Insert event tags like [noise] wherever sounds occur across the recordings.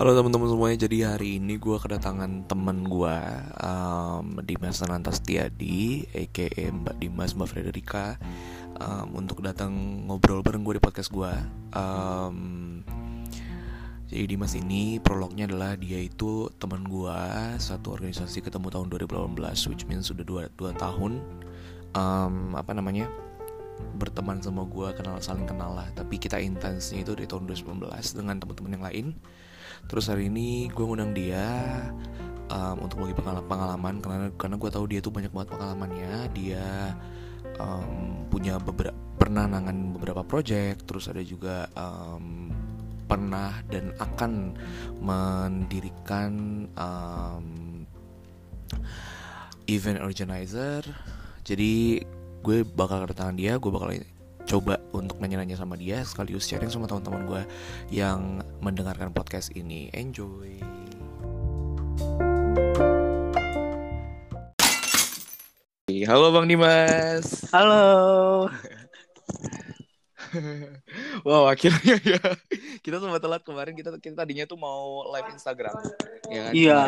Halo teman-teman semuanya, jadi hari ini gue kedatangan temen gue um, Dimas Sananta Setiadi, a.k.a. Mbak Dimas, Mbak Frederika um, Untuk datang ngobrol bareng gue di podcast gue um, Jadi Dimas ini prolognya adalah dia itu teman gue Satu organisasi ketemu tahun 2018, which means sudah 2, 2 tahun um, Apa namanya? berteman sama gue kenal saling kenal lah tapi kita intensnya itu dari tahun 2019 dengan teman-teman yang lain terus hari ini gue ngundang dia um, untuk bagi pengalaman karena karena gue tahu dia tuh banyak banget pengalamannya. Dia um, punya beberapa pernah nangan beberapa project terus ada juga um, pernah dan akan mendirikan um, event organizer. Jadi gue bakal kedatangan dia gue bakal coba untuk nanya-nanya sama dia sekaligus sharing sama teman-teman gue yang mendengarkan podcast ini. Enjoy. Halo Bang Dimas. Halo. [laughs] Wow akhirnya ya. Kita sempat telat kemarin. Kita, kita tadinya tuh mau live Instagram. Ya kan? Iya.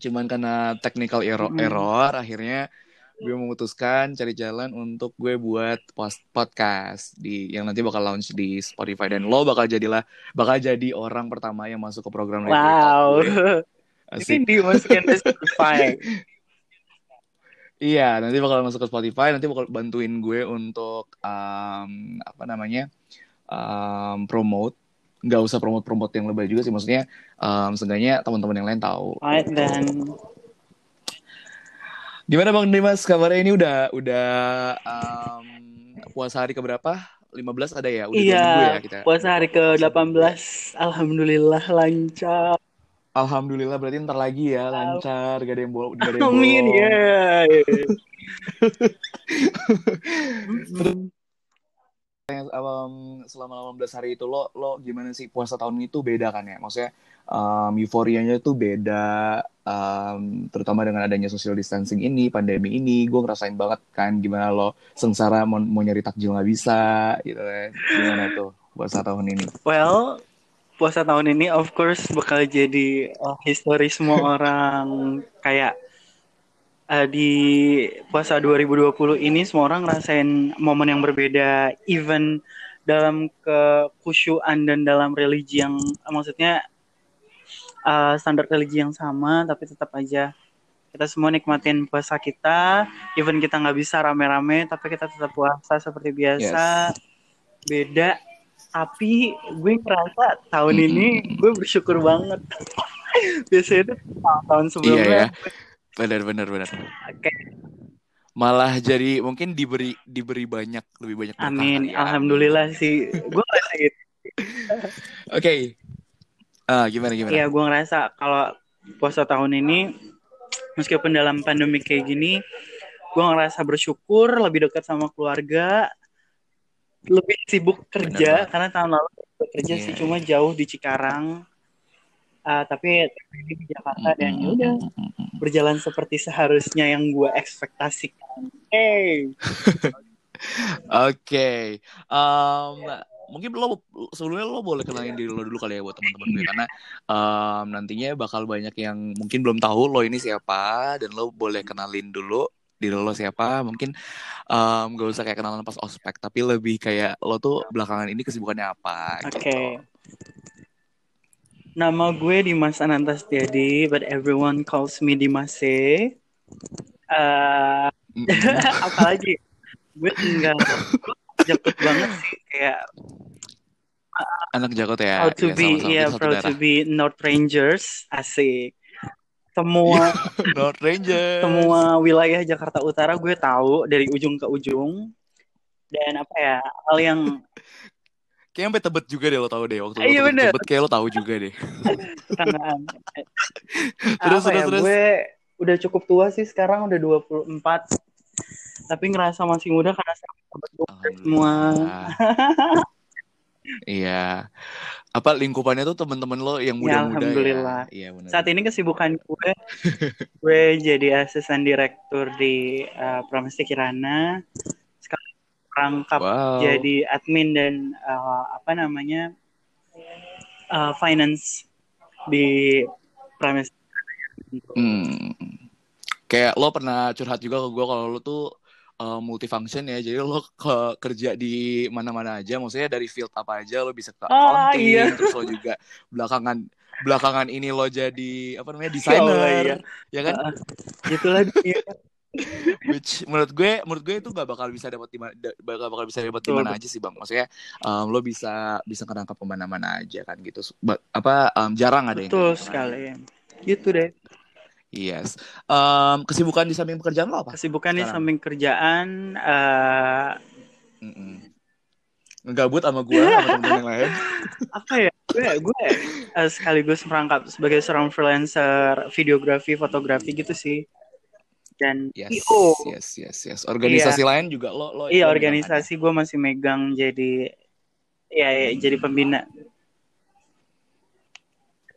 Cuman karena technical error, Hmm. error Akhirnya gue memutuskan cari jalan untuk gue buat post podcast di yang nanti bakal launch di Spotify dan lo bakal jadilah bakal jadi orang pertama yang masuk ke program Wow gue. [laughs] Ini Asik. dimasukin ke Spotify [laughs] Iya, nanti bakal masuk ke Spotify, nanti bakal bantuin gue untuk um, apa namanya um, promote. Nggak usah promote-promote yang lebih juga sih, maksudnya um, seenggaknya teman-teman yang lain tahu. Alright then Gimana Bang Dimas kabarnya ini udah udah um, puasa hari keberapa? 15 ada ya? Udah Iya ya kita. Puasa hari ke-18 Alhamdulillah lancar Alhamdulillah berarti ntar lagi ya lancar, gak ada yang bolong, Amin ya [laughs] um, selama 18 hari itu lo lo gimana sih puasa tahun itu beda kan ya? Maksudnya um, euforianya itu beda um, terutama dengan adanya social distancing ini pandemi ini. Gue ngerasain banget kan gimana lo sengsara mau, mau nyari takjil nggak bisa gitu kan. Gimana tuh puasa tahun ini? Well Puasa tahun ini of course bakal jadi uh, history semua orang. Kayak uh, di puasa 2020 ini semua orang ngerasain momen yang berbeda even dalam kekhusyuan dan dalam religi yang maksudnya uh, standar religi yang sama tapi tetap aja kita semua nikmatin puasa kita. Even kita nggak bisa rame-rame tapi kita tetap puasa seperti biasa. Beda. Tapi gue ngerasa tahun Mm-mm. ini gue bersyukur banget. [laughs] Biasanya itu tahun sebelumnya ya benar benar benar kayak malah jadi mungkin diberi diberi banyak lebih banyak Amin, ya. alhamdulillah sih. Gue ngerasa gitu. [laughs] oke. Ah, gimana gimana? Iya, gue ngerasa kalau puasa tahun ini, meskipun dalam pandemi kayak gini, gue ngerasa bersyukur, lebih dekat sama keluarga, lebih sibuk kerja banget. karena tahun lalu kerja Iya, sih cuma jauh di Cikarang, Ah, tapi ini di Jakarta dan ya udah berjalan seperti seharusnya yang gue ekspektasikan. Hey, [laughs] Oke, Em, mungkin lo sebelumnya lo boleh kenalin diri lo dulu kali ya buat teman-teman gue karena em, nantinya bakal banyak yang mungkin belum tahu lo ini siapa dan lo boleh kenalin dulu diri lo siapa. Mungkin em, gak usah kayak kenalan pas ospek, tapi lebih kayak lo tuh belakangan ini kesibukannya apa oke. gitu. Nama gue Dimas Ananta Setiadi, but everyone calls me Dimase. Eh, Mm-mm. [laughs] apalagi gue tinggal jakut banget sih kayak Anak Jakot ya, proud to Iya, be ya kita satu proud to be North Rangers asik semua [laughs] North Rangers. semua wilayah Jakarta Utara gue tahu dari ujung ke ujung dan apa ya hal yang Kayaknya sampai tebet juga deh lo tau deh waktu lo Iya, tebet, bener. tebet kayak lo tahu juga deh. [laughs] [laughs] Terus, apa terus, ya terus. gue udah cukup tua sih sekarang udah 24 tapi ngerasa masih muda karena sahabat gue semua Alhamdulillah. [laughs] Iya. Apa lingkupannya tuh teman-teman lo yang Ya, muda-muda alhamdulillah. ya? Iya benar. Saat ini kesibukan gue, gue jadi asisten direktur di uh, Pramesti Kirana. Rangkap Wow. jadi admin dan uh, apa namanya uh, finance di premis Hmm. Kayak lo pernah curhat juga ke gue kalau lo tuh uh, multifunction ya, jadi lo ke kerja di mana-mana aja, maksudnya dari field apa aja lo bisa ke Ah, accounting, iya. terus lo juga belakangan belakangan ini lo jadi apa namanya Ya Allah, desainer, iya. ya kan? Ah, gitulah dunia. Which menurut gue menurut gue itu gak bakal bisa dapat di mana da- bakal bakal bisa dapat di mana aja sih bang. Maksudnya um, lo bisa bisa ngerangkap ke mana-mana aja kan gitu. Ba- apa um, jarang ada yang betul gitu kan. sekali. Gitu deh. Yes. Um, kesibukan di samping pekerjaan lo apa? Kesibukan di samping kerjaan eh Mm-mm. Ngegabut sama gue sama temen-temen yang lain. [laughs] apa ya? Gue gue eh, sekaligus merangkap sebagai seorang freelancer videografi, fotografi gitu sih. Dan Yes, IO. yes, yes, yes. Organisasi lain juga lo lo Iya, organisasi gue masih megang jadi ya, ya jadi pembina.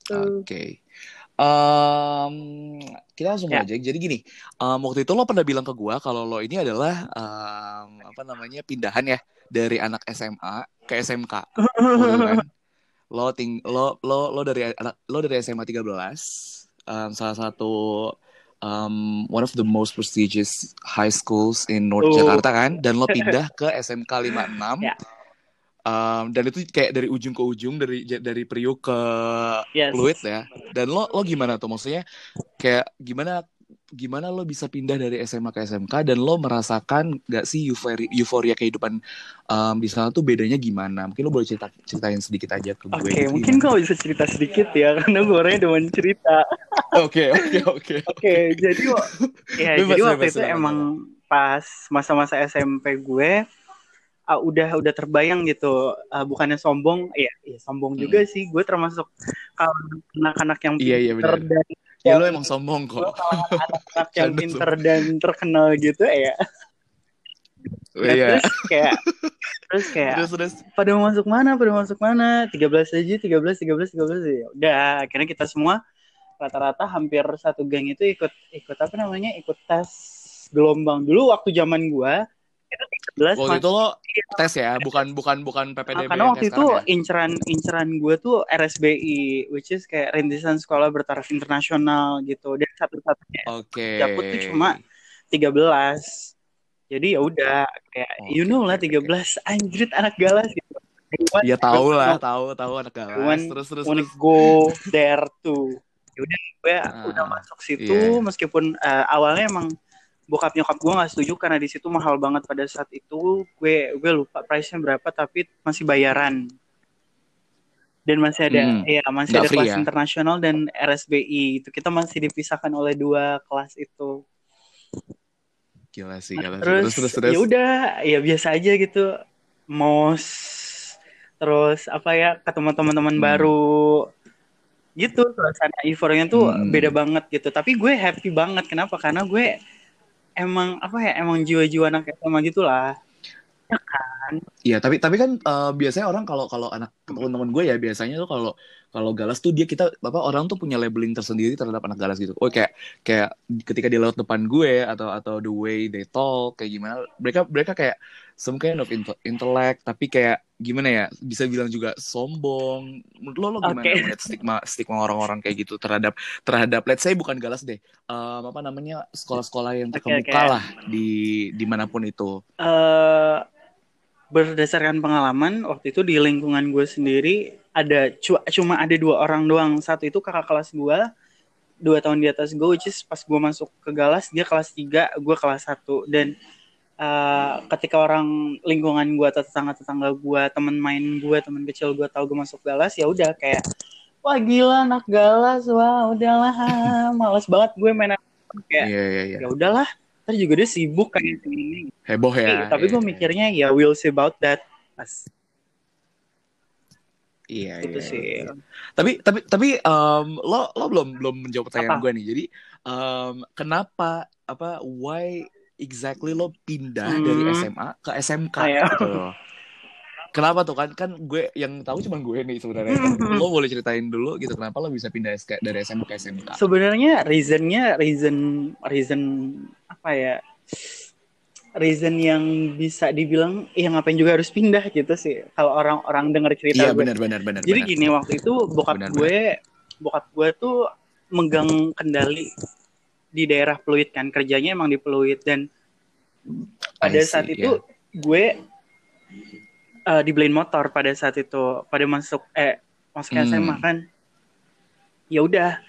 Oke. Em, kita langsung Ya. aja. Jadi gini, em, waktu itu lo pernah bilang ke gua kalau lo ini adalah em, apa namanya pindahan ya dari anak SMA ke SMK. kan. [laughs] Lo ting lo lo lo dari anak lo dari SMA 13 em, salah satu em, one of the most prestigious high schools in North Oh. Jakarta kan dan lo [laughs] pindah ke SMK 56 Ya. Um, dan itu kayak dari ujung ke ujung dari dari Priuk ke Yes. Fluid ya. Dan lo lo gimana tuh maksudnya kayak gimana gimana lo bisa pindah dari SMA ke SMK dan lo merasakan gak sih euforia, euforia kehidupan um, di sana tuh bedanya gimana? Mungkin lo boleh cerita ceritain sedikit aja ke gue. Oke, gitu, mungkin kau bisa cerita sedikit ya, [laughs] karena gue orangnya demen cerita. Oke oke oke. Oke, jadi ya Bebas, jadi waktu bebas, itu silakan, emang pas masa-masa SMP gue ah, udah udah terbayang gitu, Ah, bukannya sombong, ya, ya sombong Hmm. juga sih. Gue termasuk kalau anak-anak yang Iya iya pinter benar. dan Ya lo emang sombong kok. kalau anak-anak [laughs] yang pinter dan terkenal gitu ya. Nah, Iya. terus kayak terus kayak Terus terus. pada mau masuk mana, pada mau masuk mana, 13 aja, 13, 13, 13 ya. Udah, akhirnya kita semua rata-rata hampir satu geng itu ikut ikut apa namanya? ikut tes gelombang. Dulu waktu zaman gua itu 13 Waktu itu lo tes ya, bukan bukan bukan Ah, PPDB karena waktu itu ya? inceran inceran gue tuh RSBI, which is kayak rintisan sekolah bertaraf internasional gitu. Dan satu-satunya Oke. dapet tuh cuma 13. Jadi ya udah kayak Oke, you know lah oke, 13 anjrit anak galas gitu. Iya tahu lah, tahu tahu anak galas. Terus terus terus. go there too. Yaudah gue Ah, udah masuk situ iya. meskipun eh, awalnya emang bokap nyokap gue nggak setuju karena di situ mahal banget pada saat itu gue gue lupa price-nya berapa tapi masih bayaran dan masih ada Hmm, ya masih ada free kelas ya? internasional dan RSBI itu kita masih dipisahkan oleh dua kelas itu Gila sih, gila sih. terus, Terus terus terus. ya udah ya biasa aja gitu mos terus apa ya ketemu teman-teman Hmm. baru gitu suasana euforianya tuh Hmm. beda banget gitu tapi gue happy banget kenapa karena gue emang apa ya emang jiwa-jiwa anak SMA gitulah Iya, tapi tapi kan eh, biasanya orang kalau kalau anak teman-teman gue ya biasanya tuh kalau kalau galas tuh dia kita apa orang tuh punya labeling tersendiri terhadap anak galas gitu. Oh kayak kayak ketika dia lewat depan gue atau atau the way they talk kayak gimana mereka mereka kayak some kind of inte- intellect tapi kayak gimana ya bisa bilang juga sombong. Menurut lo lo gimana Oke. melihat stigma stigma orang-orang kayak gitu terhadap terhadap let's say bukan galas deh. Em, apa namanya sekolah-sekolah yang terkemuka oke. lah di di mana pun itu. eh berdasarkan pengalaman waktu itu di lingkungan gue sendiri ada cu- cuma ada dua orang doang satu itu kakak kelas gue dua tahun di atas gue which is pas gue masuk ke Galas dia kelas 3 gue kelas 1 dan eh, ketika orang lingkungan gue atau tetangga-tetangga gue teman main gue teman kecil gue tahu gue masuk Galas ya udah kayak wah gila anak Galas wah udahlah [laughs] males banget gue main kayak Iya iya iya. ya udahlah ntar juga dia sibuk kayak ini Heboh ya. tapi gue iya. mikirnya ya we'll see about that pas Iya, itu iya, sih iya. Tapi tapi tapi em, lo lo belum belum menjawab pertanyaan Apa? gue nih. Jadi em, kenapa apa why exactly lo pindah Hmm. dari SMA ke SMK Ah, ya. gitu loh. Kenapa tuh kan kan gue yang tahu cuma gue nih sebenarnya. Hmm. Lo boleh ceritain dulu gitu kenapa lo bisa pindah SK dari SMA ke SMK? sebenarnya reasonnya reason reason apa ya reason yang bisa dibilang ya ngapain juga harus pindah gitu sih kalau orang-orang dengar cerita Iya gue benar benar benar. jadi benar. gini waktu itu bokap Benar, gue bokap gue tuh megang kendali di daerah Pluit kan kerjanya emang di Pluit dan pada see, saat itu gue uh, dibeliin motor pada saat itu pada masuk eh masuk Hmm. SMA kan ya udah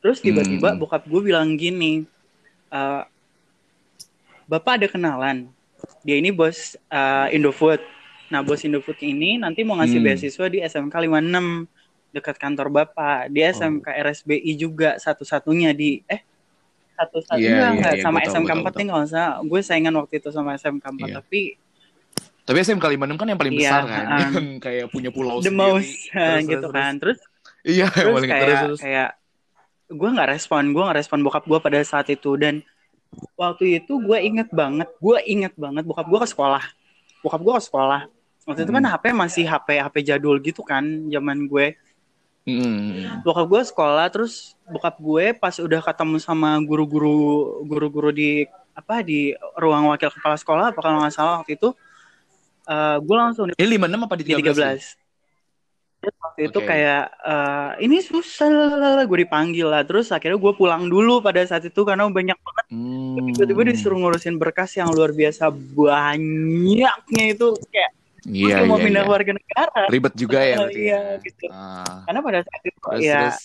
terus tiba-tiba Hmm. bokap gue bilang gini eh, bapak ada kenalan dia ini bos uh, Indofood nah bos Indofood ini nanti mau ngasih Hmm. beasiswa di SMK 56 dekat kantor bapak Oh. SMK RSBI juga satu-satunya di eh satu-satunya iya, enggak iya, sama tahu, SMK gua tahu, 4 gua nih kalau salah gue saingan waktu itu sama SMK 4 Iya. tapi Tapi SMK 56 kan yang paling Iya, besar kan, um, [laughs] kayak punya pulau the sendiri. most Terus, gitu terus. kan terus Iya, terus paling kayak terus, terus. kayak gue nggak respon gue nggak respon bokap gue pada saat itu dan waktu itu gue inget banget gue inget banget bokap gue ke sekolah bokap gue ke sekolah waktu itu kan Hmm. HP masih HP HP jadul gitu kan zaman gue Mm. bokap gue sekolah terus bokap gue pas udah ketemu sama guru-guru guru-guru di apa di ruang wakil kepala sekolah apa kalau nggak salah waktu itu eh, gue langsung Ini 56 apa di di 13? 13 nih? Terus waktu itu Oke. kayak eh, ini susah gue dipanggil lah terus akhirnya gue pulang dulu pada saat itu karena banyak banget Hmm. tiba-tiba disuruh ngurusin berkas yang luar biasa banyaknya itu kayak Iya, mau iya, pindah iya. warga negara Ribet juga ya Oh, iya, ya? gitu. Ah. karena pada saat itu Terus, ya terus.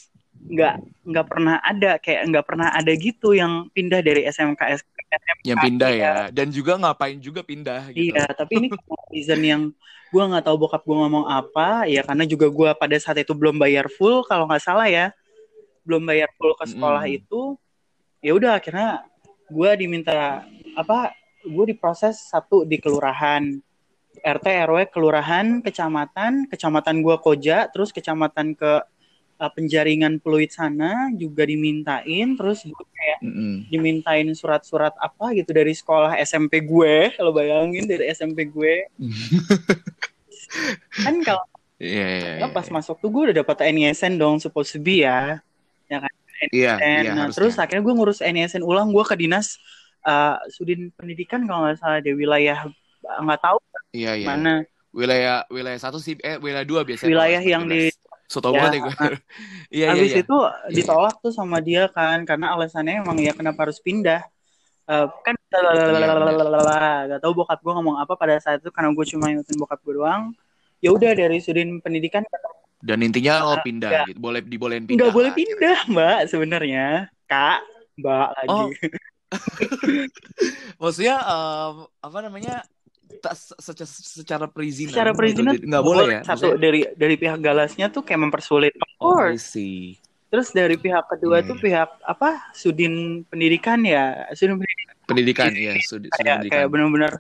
nggak nggak pernah ada kayak nggak pernah ada gitu yang pindah dari SMK SMK Yang pindah iya. ya. Dan juga ngapain juga pindah gitu. Iya, tapi ini reason yang gue nggak tahu bokap gue ngomong apa, ya karena juga gue pada saat itu belum bayar full, kalau nggak salah ya, belum bayar full ke sekolah Mm-mm. itu, ya udah akhirnya gue diminta apa, gue diproses satu di kelurahan, RT RW kelurahan, kecamatan, kecamatan gue Koja, terus kecamatan ke uh, penjaringan Pluit sana juga dimintain, terus gue kayak Mm-mm. dimintain surat-surat apa gitu dari sekolah SMP gue kalau bayangin dari SMP gue [laughs] kan kalau Iya, iya, iya. pas masuk tuh gue udah dapat NISN dong supposed to be ya ya kan Iya, NISN. iya, nah harusnya. terus akhirnya gue ngurus NISN ulang gue ke dinas uh, sudin pendidikan kalau nggak salah di wilayah nggak tahu Iya, iya. mana Wilayah wilayah satu sih eh wilayah dua biasanya. Wilayah yang di- 19. So tau Ya, banget ya gue. [laughs] Iya, iya, habis iya. itu ditolak tuh sama dia kan karena alasannya emang ya kenapa harus pindah Eh, kan Iya, gak tahu bokap gue ngomong apa pada saat itu karena gue cuma ingetin bokap gue doang ya udah dari sudin pendidikan Dan intinya lo Ah, pindah enggak. gitu. Boleh dibolehin pindah. nggak boleh pindah mbak sebenarnya kak mbak lagi Oh, [laughs] Maksudnya em, apa namanya? Secara, secara perizinan. secara perizinan gitu. nggak boleh ya. satu dari dari pihak galasnya tuh kayak mempersulit of Oh, course see. terus dari pihak kedua Iya, tuh pihak apa sudin pendidikan ya sudin pendidikan Pendidikan ya, studi, studi kayak pendidikan. kayak benar-benar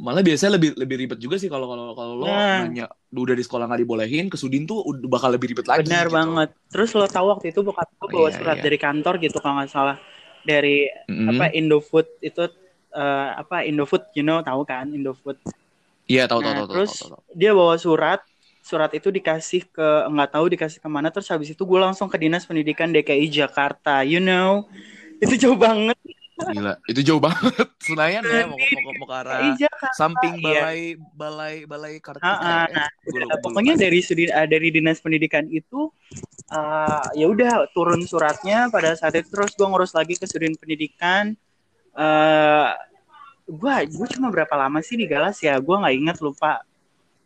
Malah biasanya lebih lebih ribet juga sih kalau kalau kalau lo Nah. nanya udah di sekolah nggak dibolehin ke Sudin tuh bakal lebih ribet lagi. benar gitu. banget terus lo tahu waktu itu bokap gue bawa Iya, surat iya. dari kantor gitu kalau nggak salah dari Mm-mm. apa Indofood itu eh, apa Indofood you know tahu kan Indofood Iya tahu tahu Nah, tahu tahu. terus tahu, tahu. dia bawa surat surat itu dikasih ke nggak tahu dikasih ke mana terus habis itu gue langsung ke dinas pendidikan DKI Jakarta you know [laughs] itu jauh banget Gila, itu jauh banget. [laughs] Senayan ya mau, mau, mau ke arah Jakarta samping iya. balai balai balai. Ah, ah, ya. nah, Nah, pokoknya dari eh, dari dinas pendidikan itu eh, ya udah turun suratnya pada saat itu terus gue ngurus lagi ke sudin pendidikan eh gue gue cuma berapa lama sih di Galas ya? Gue nggak inget lupa.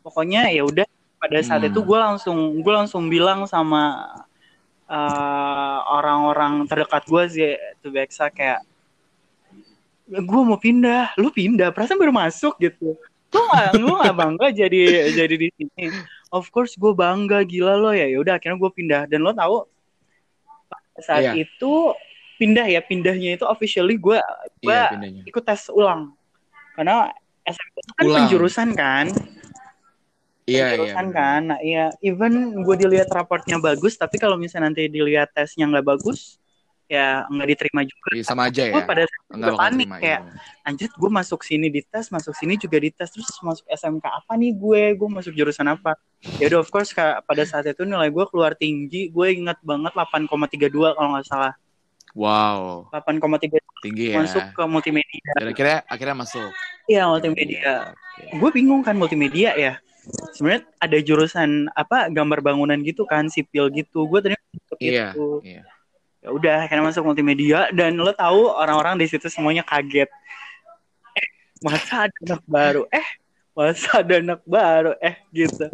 Pokoknya ya udah pada saat Hmm. itu gue langsung gue langsung bilang sama eh, orang-orang terdekat gue sih itu Beksa kayak gue mau pindah. Lu pindah? Perasaan baru masuk gitu. Lu gak, lu gak bangga jadi jadi di sini. Of course gue bangga gila lo. Ya ya udah akhirnya gue pindah. Dan lo tahu saat Iya. itu pindah ya pindahnya itu officially gue gue Iya pindahnya. ikut tes ulang karena SMP itu kan Ulang. penjurusan kan Iya iya. kan nah iya even gue dilihat raportnya bagus tapi kalau misalnya nanti dilihat tesnya nggak bagus ya nggak diterima juga Iya, sama aja ya. gue pada bakal panik terima kayak iya. anjir gue masuk sini di tes masuk sini juga di tes terus masuk SMK apa nih gue gue masuk jurusan apa ya udah of course pada saat itu nilai gue keluar tinggi gue ingat banget 8,32 kalau nggak salah Wow, 8,32 tinggi ya. masuk ke multimedia. Dan akhirnya akhirnya masuk. iya multimedia. Gue bingung kan multimedia ya. Sebenarnya ada jurusan apa gambar bangunan gitu kan sipil gitu. Gue tadi Iya. gitu Iya. ya udah akhirnya masuk multimedia. Dan lo tahu orang-orang di situ semuanya kaget. Eh masa ada anak baru? Eh masa ada anak baru? Eh gitu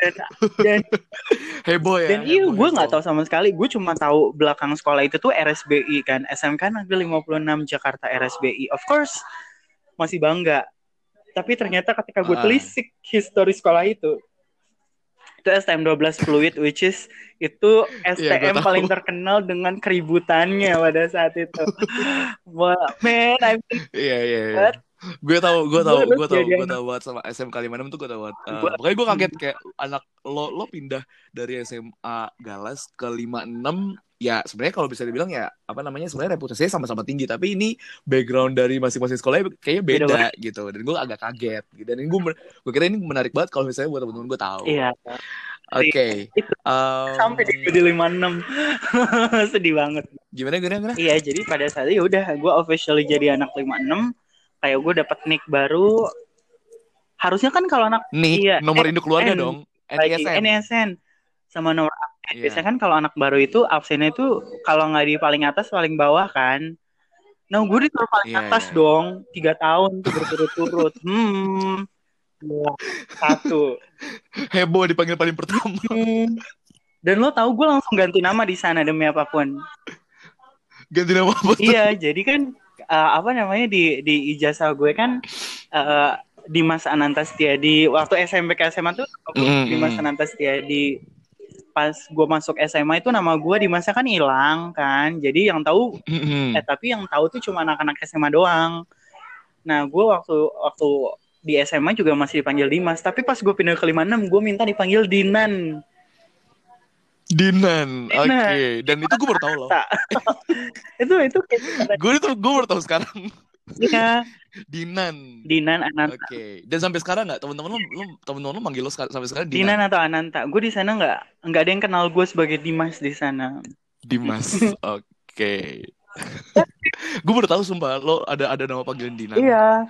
dan dan, [laughs] Heboh ya. dan iya gue nggak heboh. tahu sama sekali gue cuma tahu belakang sekolah itu tuh RSBI kan SMK Negeri 56 Jakarta RSBI of course masih bangga tapi ternyata ketika gue Ah. telisik histori sekolah itu itu STM 12 Fluid which is itu Iya, STM tahu. paling terkenal dengan keributannya pada saat itu. [laughs] Wah, man, I'm iya. iya. What? Gue tahu, gue tahu, terus gue tahu, jadi gue tahu banget sama SMK 56 tuh gue tahu banget. Uh, Gua- pokoknya gue kaget kayak anak lo lo pindah dari SMA Galas ke 56 ya sebenarnya kalau bisa dibilang ya apa namanya sebenarnya reputasinya sama-sama tinggi tapi ini background dari masing-masing sekolah kayaknya beda, Beda gitu dan gue agak kaget gitu. dan gue gue kira ini menarik banget kalau misalnya buat temen-temen gue tahu. iya Oke. Itu. Um, sampai di di 56. [laughs] Sedih banget. gimana gimana gimana? Iya, jadi pada saat itu ya udah gue officially jadi anak 56. Kayak gue dapet nick baru. Harusnya kan kalau anak Nih Iya, nomor induk keluarga N. dong. NISM. NSN sama nomor absen. Iya. Biasanya kan kalau anak baru itu absennya itu kalau nggak di paling atas paling bawah kan. Nah gue di paling Iya, atas iya. dong tiga tahun tuh berturut-turut. [laughs] Hmm. Dua, satu. Heboh dipanggil paling pertama. Hmm. Dan lo tahu gue langsung ganti nama di sana demi apa pun. Ganti nama apa? tuh? iya, jadi kan uh, apa namanya di di ijazah gue kan uh, Dimas Anantastia di waktu SMP ke SMA tuh Mm, Dimas mm. Anantastia di pas gue masuk SMA itu nama gue Dimasnya kan hilang kan. Jadi yang tahu eh tapi yang tahu tuh cuma anak-anak SMA doang. Nah, gue waktu waktu di SMA juga masih dipanggil Dimas, tapi pas gue pindah ke 56 gue minta dipanggil Dinan. Dinan, oke. Dinan. Dan itu gue baru tahu loh. [laughs] Itu itu kayak Gue itu gue baru tahu sekarang. ya, [laughs] Dinan. Dinan Ananta. Oke. Dan sampai sekarang nggak teman-teman lo, lo teman-teman lo manggil lo sampai sekarang Dinan Dinan. atau Ananta. Gue di sana nggak nggak ada yang kenal gue sebagai Dimas di sana. Dimas. [laughs] Oke. gue baru tahu sumpah lo ada ada nama panggilan Dinan. Iya.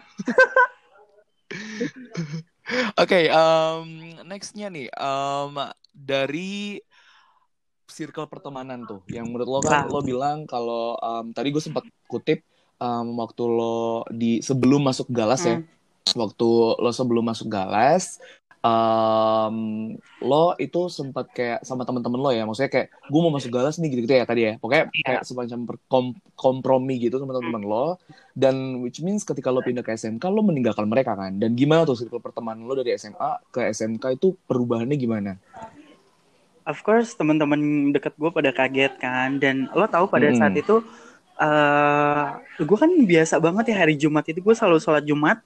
Oke, um, nextnya nih, um, dari circle pertemanan tuh, yang menurut lo kan Ah. lo bilang kalau um, tadi gue sempat kutip um, waktu lo di sebelum masuk galas ya, Hmm. waktu lo sebelum masuk galas, um, lo itu sempat kayak sama temen-temen lo ya, maksudnya kayak gue mau masuk galas nih gitu-gitu ya tadi ya, pokoknya Iya. kayak semacam berkom- kompromi gitu sama temen-temen lo, dan which means ketika lo pindah ke SMK lo meninggalkan mereka kan, dan gimana tuh circle pertemanan lo dari SMA ke SMK itu perubahannya gimana? Of course teman-teman deket gue pada kaget kan. Dan lo tahu pada Mm-mm. saat itu eh gue kan biasa banget ya hari Jumat itu. Gue selalu sholat Jumat.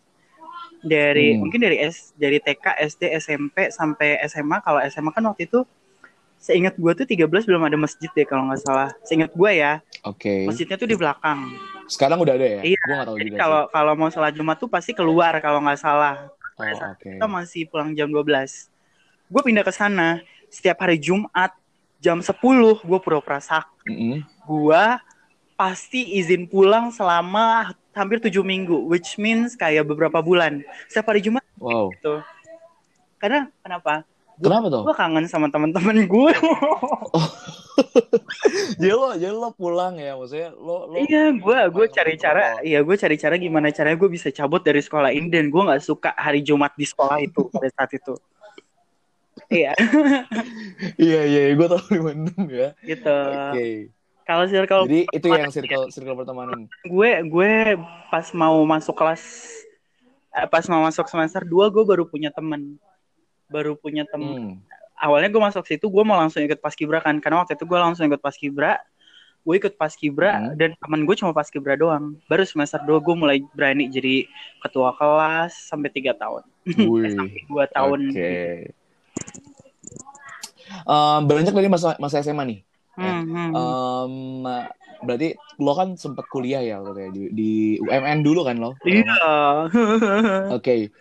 Dari Hmm. mungkin dari S dari TK SD SMP sampai SMA kalau SMA kan waktu itu seingat gue tuh 13 belum ada masjid deh kalau nggak salah. Seingat gue ya. Oke, masjidnya tuh di belakang. Sekarang udah ada ya? Iya, Gue gak tahu jadi juga kalau kalau mau sholat Jumat tuh pasti keluar kalau nggak salah. Oh, oke. kita masih pulang jam 12 gue pindah ke sana setiap hari Jumat jam 10 gue pura-pura sakit. Mm-mm. gue pasti izin pulang selama hampir tujuh minggu which means kayak beberapa bulan. Setiap hari Jumat Wow, gitu. Karena kenapa? Kenapa tuh? gue kangen sama teman-teman gue [laughs] Jadi lo, jadi lo pulang ya, maksudnya lo, lo iya gue gue cari cara iya gue cari cara gimana caranya gue bisa cabut dari sekolah ini dan gue nggak suka hari Jumat di sekolah itu pada saat itu iya Iya iya, gue tau di mana ya. gitu Oke. kalau circle Jadi itu yang circle circle pertemanan. gue gue pas mau masuk kelas eh, pas mau masuk semester 2 gue baru punya temen baru punya temen Hmm. awalnya gue masuk situ gue mau langsung ikut paskibra kan karena waktu itu gue langsung ikut paskibra gue ikut paskibra Hmm. dan temen gue cuma paskibra doang baru semester 2 gue mulai berani jadi ketua kelas sampai tiga tahun [laughs] Wih. sampai dua tahun Oke. Um, beranjak dari masa masa SMA nih. Hmm, hmm. Um, berarti lo kan sempat kuliah ya itu ya, di, di UMN dulu kan lo? iya Oke.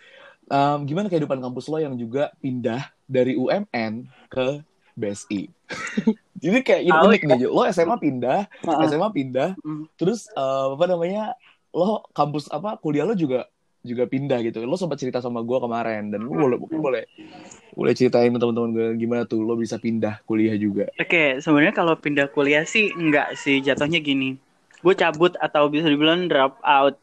Um, gimana kehidupan kampus lo yang juga pindah dari UMN ke BSI? [laughs] Jadi kayak ini Tahu unik nih, Jo. lo SMA pindah, Heeh. SMA pindah, Hmm. terus uh, apa namanya, lo kampus apa kuliah lo juga juga pindah gitu. Lo sempat cerita sama gue kemarin dan lo boleh mungkin boleh boleh ceritain teman-teman gue gimana tuh lo bisa pindah kuliah juga. Oke, sebenarnya kalau pindah kuliah sih enggak sih jatuhnya gini. Gue cabut atau bisa dibilang drop out.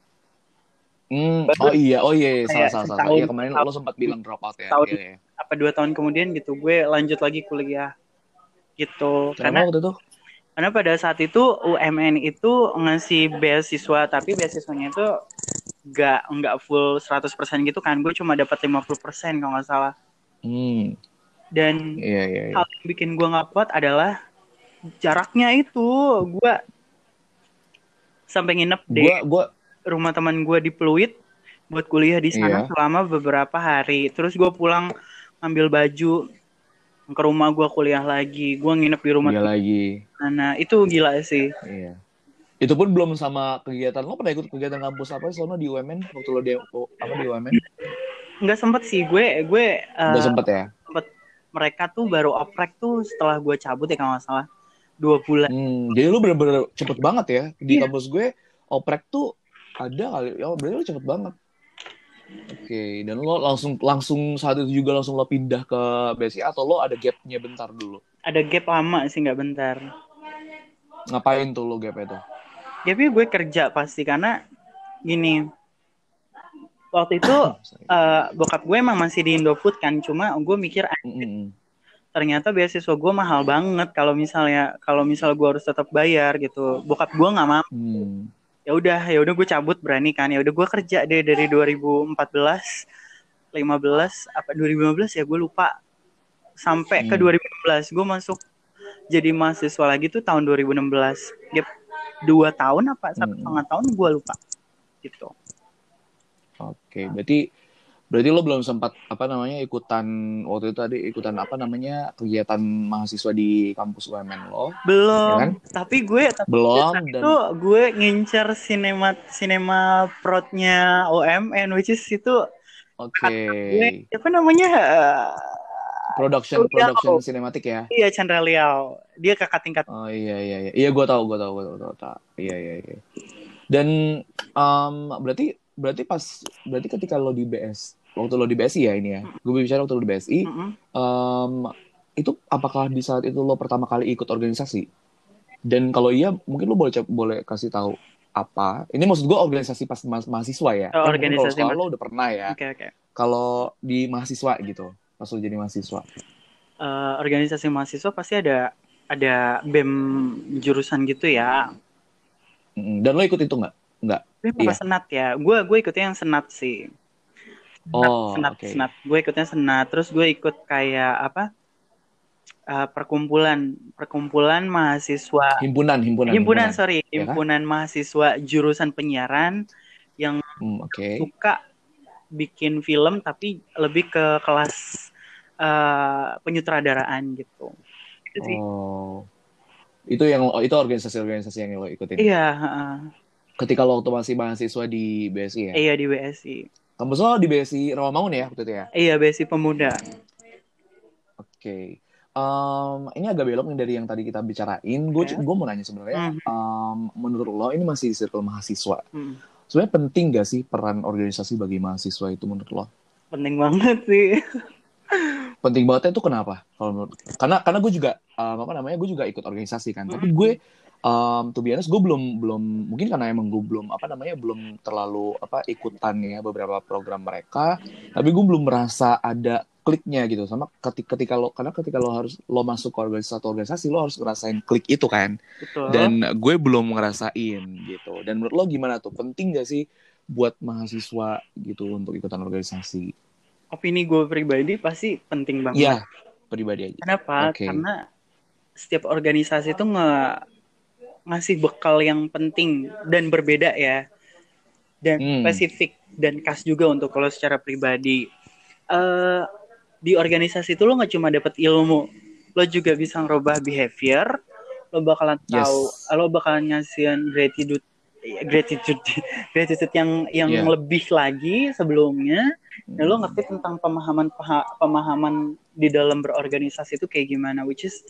Hmm, Baru oh iya, oh iya, salah kayak salah salah. setahun- Iya kemarin lo sempat bilang drop out ya. Tahun. Iya, iya. apa dua tahun kemudian gitu gue lanjut lagi kuliah gitu. Kenapa Karena waktu itu? karena pada saat itu UMN itu ngasih beasiswa tapi beasiswanya itu enggak enggak full 100% gitu kan. Gue cuma dapat 50% kalau nggak salah. Hmm, Dan iya iya. iya. hal yang bikin gue nggak kuat adalah jaraknya itu gue sampai nginep di Gua gua rumah teman gue di Pluit buat kuliah di sana Iya. selama beberapa hari terus gue pulang ngambil baju ke rumah gue kuliah lagi gue nginep di rumah teman lagi. sana itu gila sih Iya. Itu pun belum sama kegiatan lo pernah ikut kegiatan kampus apa sih sono di UMN waktu lo di apa di UMN? nggak sempet sih gue gue eh, Udah sempet ya. sempet mereka tuh baru oprek tuh setelah gue cabut ya kalau nggak salah dua bulan Hmm, jadi lu bener-bener cepet banget ya di Iya. kampus gue oprek tuh ada kali. Ya berarti lu cepet banget. Oke, dan lo langsung langsung saat itu juga langsung lo pindah ke BSI atau lo ada gapnya bentar dulu? ada gap lama sih nggak bentar Ngapain tuh lo gap itu? Tapi gue kerja pasti karena gini waktu itu [clears throat] eh, bokap gue emang masih di Indofood kan cuma gue mikir Mm-mm. ternyata beasiswa gue mahal banget kalau misalnya kalau misal gue harus tetap bayar gitu. Bokap gue nggak mampu Hmm. ya udah ya udah gue cabut berani kan. Ya udah gue kerja deh dari 2014 15 apa 2015 ya gue lupa. Sampai ke Hmm. 2016 gue masuk jadi mahasiswa lagi tuh tahun 2016 gap dua tahun apa satu Hmm. setengah tahun gue lupa gitu Oke, berarti berarti lo belum sempat apa namanya ikutan waktu itu tadi ikutan apa namanya kegiatan mahasiswa di kampus UMN lo? belum Ya kan? tapi gue tapi Belum dan itu gue ngincer sinema sinema protnya OMN which is itu oke. gue apa namanya eh, Production Liao. production sinematik ya. iya Chandra Liao dia kakak tingkat Oh iya iya iya. Iya gue tahu gue tahu gue tahu, tahu, tahu. Iya iya iya. Dan em, berarti berarti pas berarti ketika lo di BS waktu lo di BSI ya ini ya. Gue bicara waktu lo di BSI Mm-mm. em, itu apakah di saat itu lo pertama kali ikut organisasi? Dan kalau iya mungkin lo boleh boleh kasih tahu apa? Ini maksud gue organisasi pas ma- mahasiswa ya. Oh, Kan kalau organisasi sekolah lo udah pernah ya. oke oke Kalau di mahasiswa gitu, pas lo jadi mahasiswa. Eh, organisasi mahasiswa pasti ada ada bem jurusan gitu ya. Dan lo ikut itu nggak? Nggak. bem apa Iya. senat ya gue gue ikutnya yang senat sih senat Oh, senat, oke. senat. gue ikutnya senat terus gue ikut kayak apa Eh, perkumpulan perkumpulan mahasiswa Himpunan, himpunan. himpunan sorry ya kan? himpunan mahasiswa jurusan penyiaran Hmm, Oke. suka bikin film tapi lebih ke kelas eh, penyutradaraan gitu itu sih Oh. Itu yang itu organisasi-organisasi yang lo ikutin. iya heeh. Ketika lo waktu masih mahasiswa di BSI ya. iya di BSI Kampus lo di BSI Rawamangun ya waktu itu ya. iya BSI pemuda Oke. Em, ini agak belok nih dari yang tadi kita bicarain. Gue Oke. gue mau nanya sebenarnya, Hmm. em, menurut lo ini masih di circle mahasiswa. Hmm. Sebenarnya penting gak sih peran organisasi bagi mahasiswa itu menurut lo? penting banget sih [laughs] Penting banget itu kenapa? Kalau menurut karena karena gue juga em, apa namanya gue juga ikut organisasi kan. Tapi gue um, to be honest gue belum belum mungkin karena emang gue belum apa namanya belum terlalu apa ikutan ya beberapa program mereka. Tapi gue belum merasa ada kliknya gitu sama ketika ketika lo karena ketika lo harus lo masuk ke organisasi satu organisasi lo harus ngerasain klik itu kan. betul Dan gue belum ngerasain gitu. Dan menurut lo gimana tuh? Penting gak sih buat mahasiswa gitu untuk ikutan organisasi? Opini gue pribadi pasti penting banget Iya, pribadi aja. kenapa Oke. karena setiap organisasi itu nge ngasih bekal yang penting dan berbeda ya dan Hmm. spesifik dan khas juga untuk kalau secara pribadi eh di organisasi itu lo nggak cuma dapat ilmu lo juga bisa ngerubah behavior lo bakalan Yes. tahu lo bakalan ngasihin gratitude gratitude [laughs] gratitude yang yang Yeah. lebih lagi sebelumnya dan lo ngerti tentang pemahaman pemahaman di dalam berorganisasi itu kayak gimana which is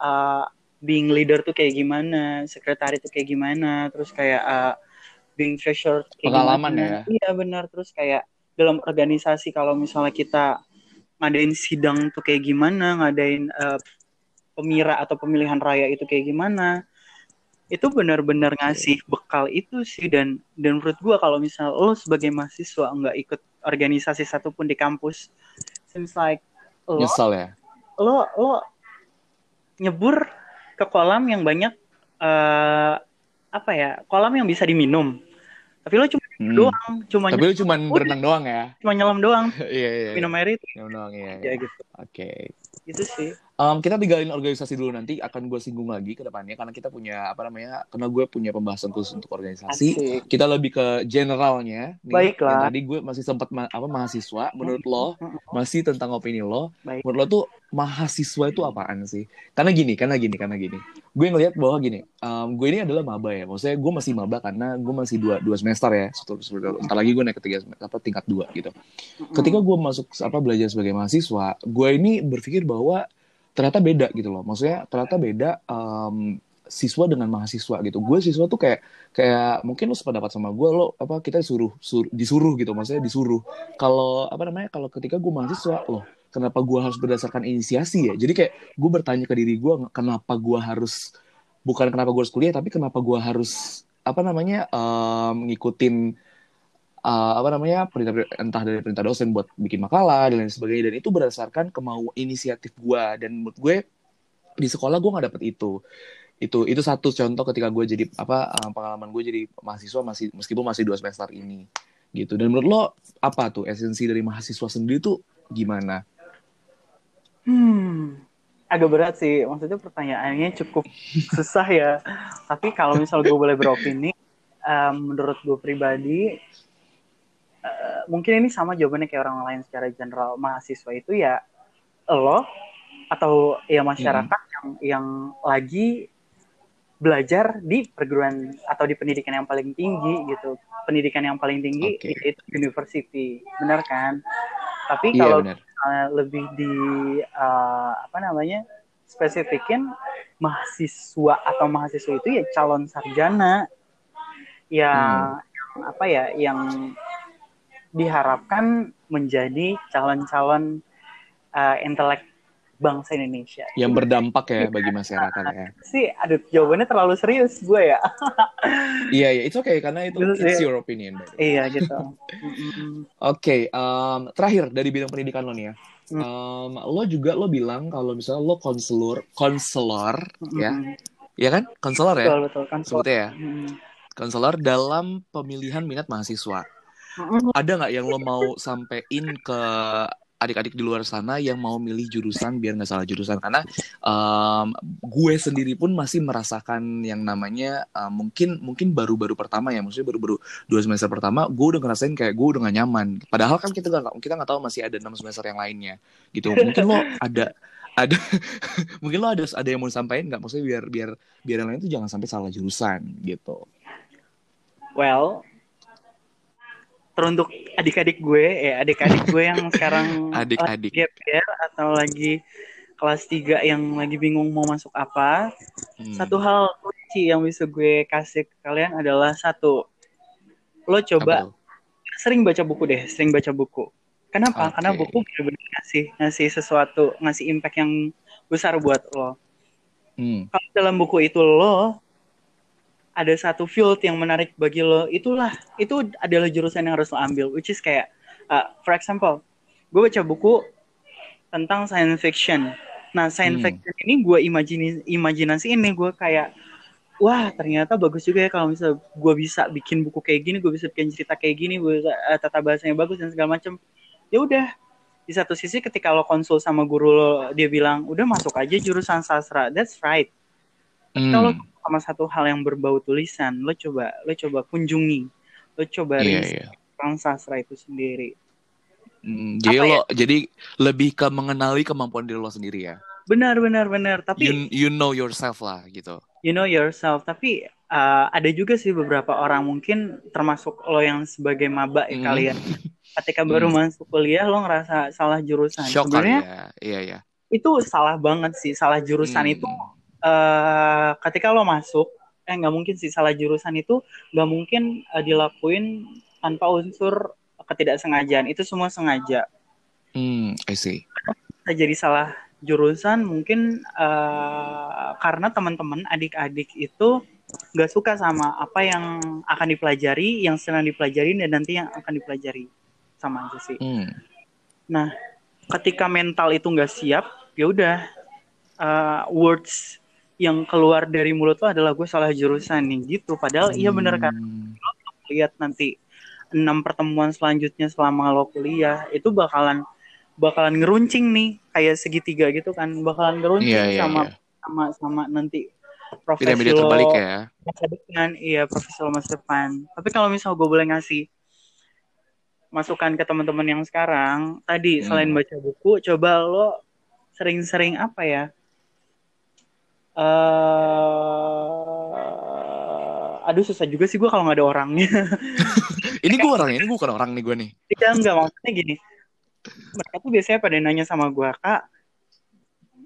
uh, being leader tuh kayak gimana sekretari tuh kayak gimana terus kayak uh, being treasure kayak Pengalaman gimana. ya. Iya benar terus kayak dalam organisasi kalau misalnya kita ngadain sidang tuh kayak gimana, ngadain eh, pemira atau pemilihan raya itu kayak gimana. Itu benar-benar ngasih bekal itu sih dan dan menurut gua kalau misal lo sebagai mahasiswa nggak ikut organisasi satupun di kampus, seems like lo Nyesel ya. lo lo nyebur ke kolam yang banyak eh apa ya kolam yang bisa diminum tapi lo cuma Hmm. doang cuma Tapi lu cuman Udah. berenang doang ya. cuma nyelam doang [laughs] Iya iya. minum air itu Minum doang iya. ya iya. gitu Oke. itu sih Um, kita tinggalin organisasi dulu nanti akan gue singgung lagi ke depannya karena kita punya apa namanya karena gue punya pembahasan khusus untuk organisasi. Asik. Kita lebih ke generalnya nih. Baiklah. Tadi gue masih sempat ma- apa mahasiswa menurut lo masih tentang opini lo Baik. menurut lo tuh mahasiswa itu apaan sih? Karena gini karena gini karena gini. Gue ngelihat bahwa gini um, gue ini adalah maba ya maksudnya gue masih maba karena gue masih dua dua semester ya satu semester. Entar lagi gue naik ketiga apa tingkat dua gitu. Ketika gue masuk apa belajar sebagai mahasiswa gue ini berpikir bahwa ternyata beda gitu loh. Maksudnya ternyata beda um, siswa dengan mahasiswa gitu. Gue siswa tuh kayak kayak mungkin lo sependapat sama gue lo apa kita disuruh sur- disuruh gitu. Maksudnya disuruh. Kalau apa namanya kalau ketika gue mahasiswa loh kenapa gue harus berdasarkan inisiasi ya? Jadi kayak gue bertanya ke diri gue kenapa gue harus bukan kenapa gue harus kuliah tapi kenapa gue harus apa namanya um, ngikutin uh, apa namanya perintah entah dari perintah dosen buat bikin makalah dan lain sebagainya. Dan itu berdasarkan kemauan inisiatif gue dan menurut gue di sekolah gue nggak dapet itu. Itu itu satu contoh ketika gue jadi apa uh, pengalaman gue jadi mahasiswa masih meskipun masih dua semester ini gitu. Dan menurut lo apa tuh esensi dari mahasiswa sendiri tuh gimana? Hmm agak berat sih. Maksudnya pertanyaannya cukup [laughs] susah ya. Tapi kalau misal gue boleh beropini em, menurut gue pribadi eh, mungkin ini sama jawabannya kayak orang lain secara general. Mahasiswa itu ya lo atau ya masyarakat yang yang lagi belajar di perguruan atau di pendidikan yang paling tinggi gitu. Pendidikan yang paling tinggi Oke. itu university. Benar kan? Tapi iya kalau misalnya lebih di eh, apa namanya spesifikin mahasiswa atau mahasiswa itu ya calon sarjana. Ya Hmm. yang apa ya yang diharapkan menjadi calon-calon eh, intelek bangsa Indonesia. Yang berdampak ya bagi masyarakat ya. [laughs] Sih aduh jawabannya terlalu serius gue ya. [laughs] Iya iya it's okay karena itu Gitu it's sih. your opinion iya gitu. [laughs] Mm-mm. Oke, um, terakhir dari bidang pendidikan lo nih ya. Um, lo juga lo bilang kalau misalnya lo konselor, konselor, ya, Mm-mm. ya. Kan, konselor ya, betul betul sebutnya ya, konselor dalam pemilihan minat mahasiswa. Ada nggak yang lo mau sampein ke adik-adik di luar sana yang mau milih jurusan biar nggak salah jurusan? Karena um, gue sendiri pun masih merasakan yang namanya uh, mungkin mungkin baru-baru pertama ya maksudnya baru-baru dua semester pertama gue udah ngerasain kayak gue udah gak nyaman. Padahal kan kita nggak kita nggak tahu masih ada enam semester yang lainnya gitu. Mungkin lo ada ada [laughs] mungkin lo ada ada yang mau disampaikan nggak? Maksudnya biar biar biar yang lain tuh jangan sampai salah jurusan gitu. Well, teruntuk adik-adik gue, ya adik-adik gue yang [laughs] sekarang Adik-adik. gap year atau lagi kelas 3 yang lagi bingung mau masuk apa, Hmm. satu hal kunci yang bisa gue kasih ke kalian adalah satu, lo coba sering baca buku deh, sering baca buku. Kenapa? Oke. Karena buku benar-benar ngasih ngasih sesuatu, ngasih impact yang besar buat lo. Hmm. kalau dalam buku itu lo ada satu field yang menarik bagi lo itulah itu adalah jurusan yang harus lo ambil which is kayak uh, for example gue baca buku tentang science fiction nah science Hmm. fiction ini gue imajini imajinasi ini gue kayak wah ternyata bagus juga ya kalau misal gue bisa bikin buku kayak gini gue bisa bikin cerita kayak gini gue bisa uh, tata bahasanya bagus dan segala macam ya udah di satu sisi ketika lo konsul sama guru lo dia bilang udah masuk aja jurusan sastra that's right Hmm. kalau sama satu hal yang berbau tulisan lo coba lo coba kunjungi lo coba Iya, riset iya. tentang sastra itu sendiri Hmm, jadi Apa ya? lo jadi lebih ke mengenali kemampuan diri lo sendiri ya. benar benar benar tapi You, you know yourself lah gitu. you know yourself tapi uh, ada juga sih beberapa orang mungkin termasuk lo yang sebagai maba ya Hmm. kalian [laughs] ketika baru masuk kuliah lo ngerasa salah jurusan sebenarnya ya. Iya ya. itu salah banget sih salah jurusan Hmm. itu eh ketika lo masuk eh nggak mungkin sih salah jurusan itu nggak mungkin uh, dilakuin tanpa unsur ketidaksengajaan itu semua sengaja Hmm, I see. jadi salah jurusan mungkin uh, karena teman-teman adik-adik itu nggak suka sama apa yang akan dipelajari yang sedang dipelajari dan nanti yang akan dipelajari sama aja sih Hmm. Nah, ketika mental itu nggak siap, ya udah uh, words yang keluar dari mulut lo adalah gue salah jurusan nih gitu. Padahal iya bener kan. Hmm. Lihat nanti enam pertemuan selanjutnya selama lo kuliah itu bakalan bakalan ngeruncing nih kayak segitiga gitu kan bakalan ngeruncing Iya, iya, sama, iya. sama sama nanti profesi lo terbalik ya. masa depan iya profesi lo masa depan tapi kalau misal gue boleh ngasih masukan ke teman-teman yang sekarang tadi Hmm. selain baca buku coba lo sering-sering apa ya eh aduh susah juga sih gue kalau nggak ada orangnya [laughs] Ini gue orangnya, ini gue bukan orang nih gue nih. Iya enggak maksudnya gini mereka tuh biasanya pada nanya sama gue kak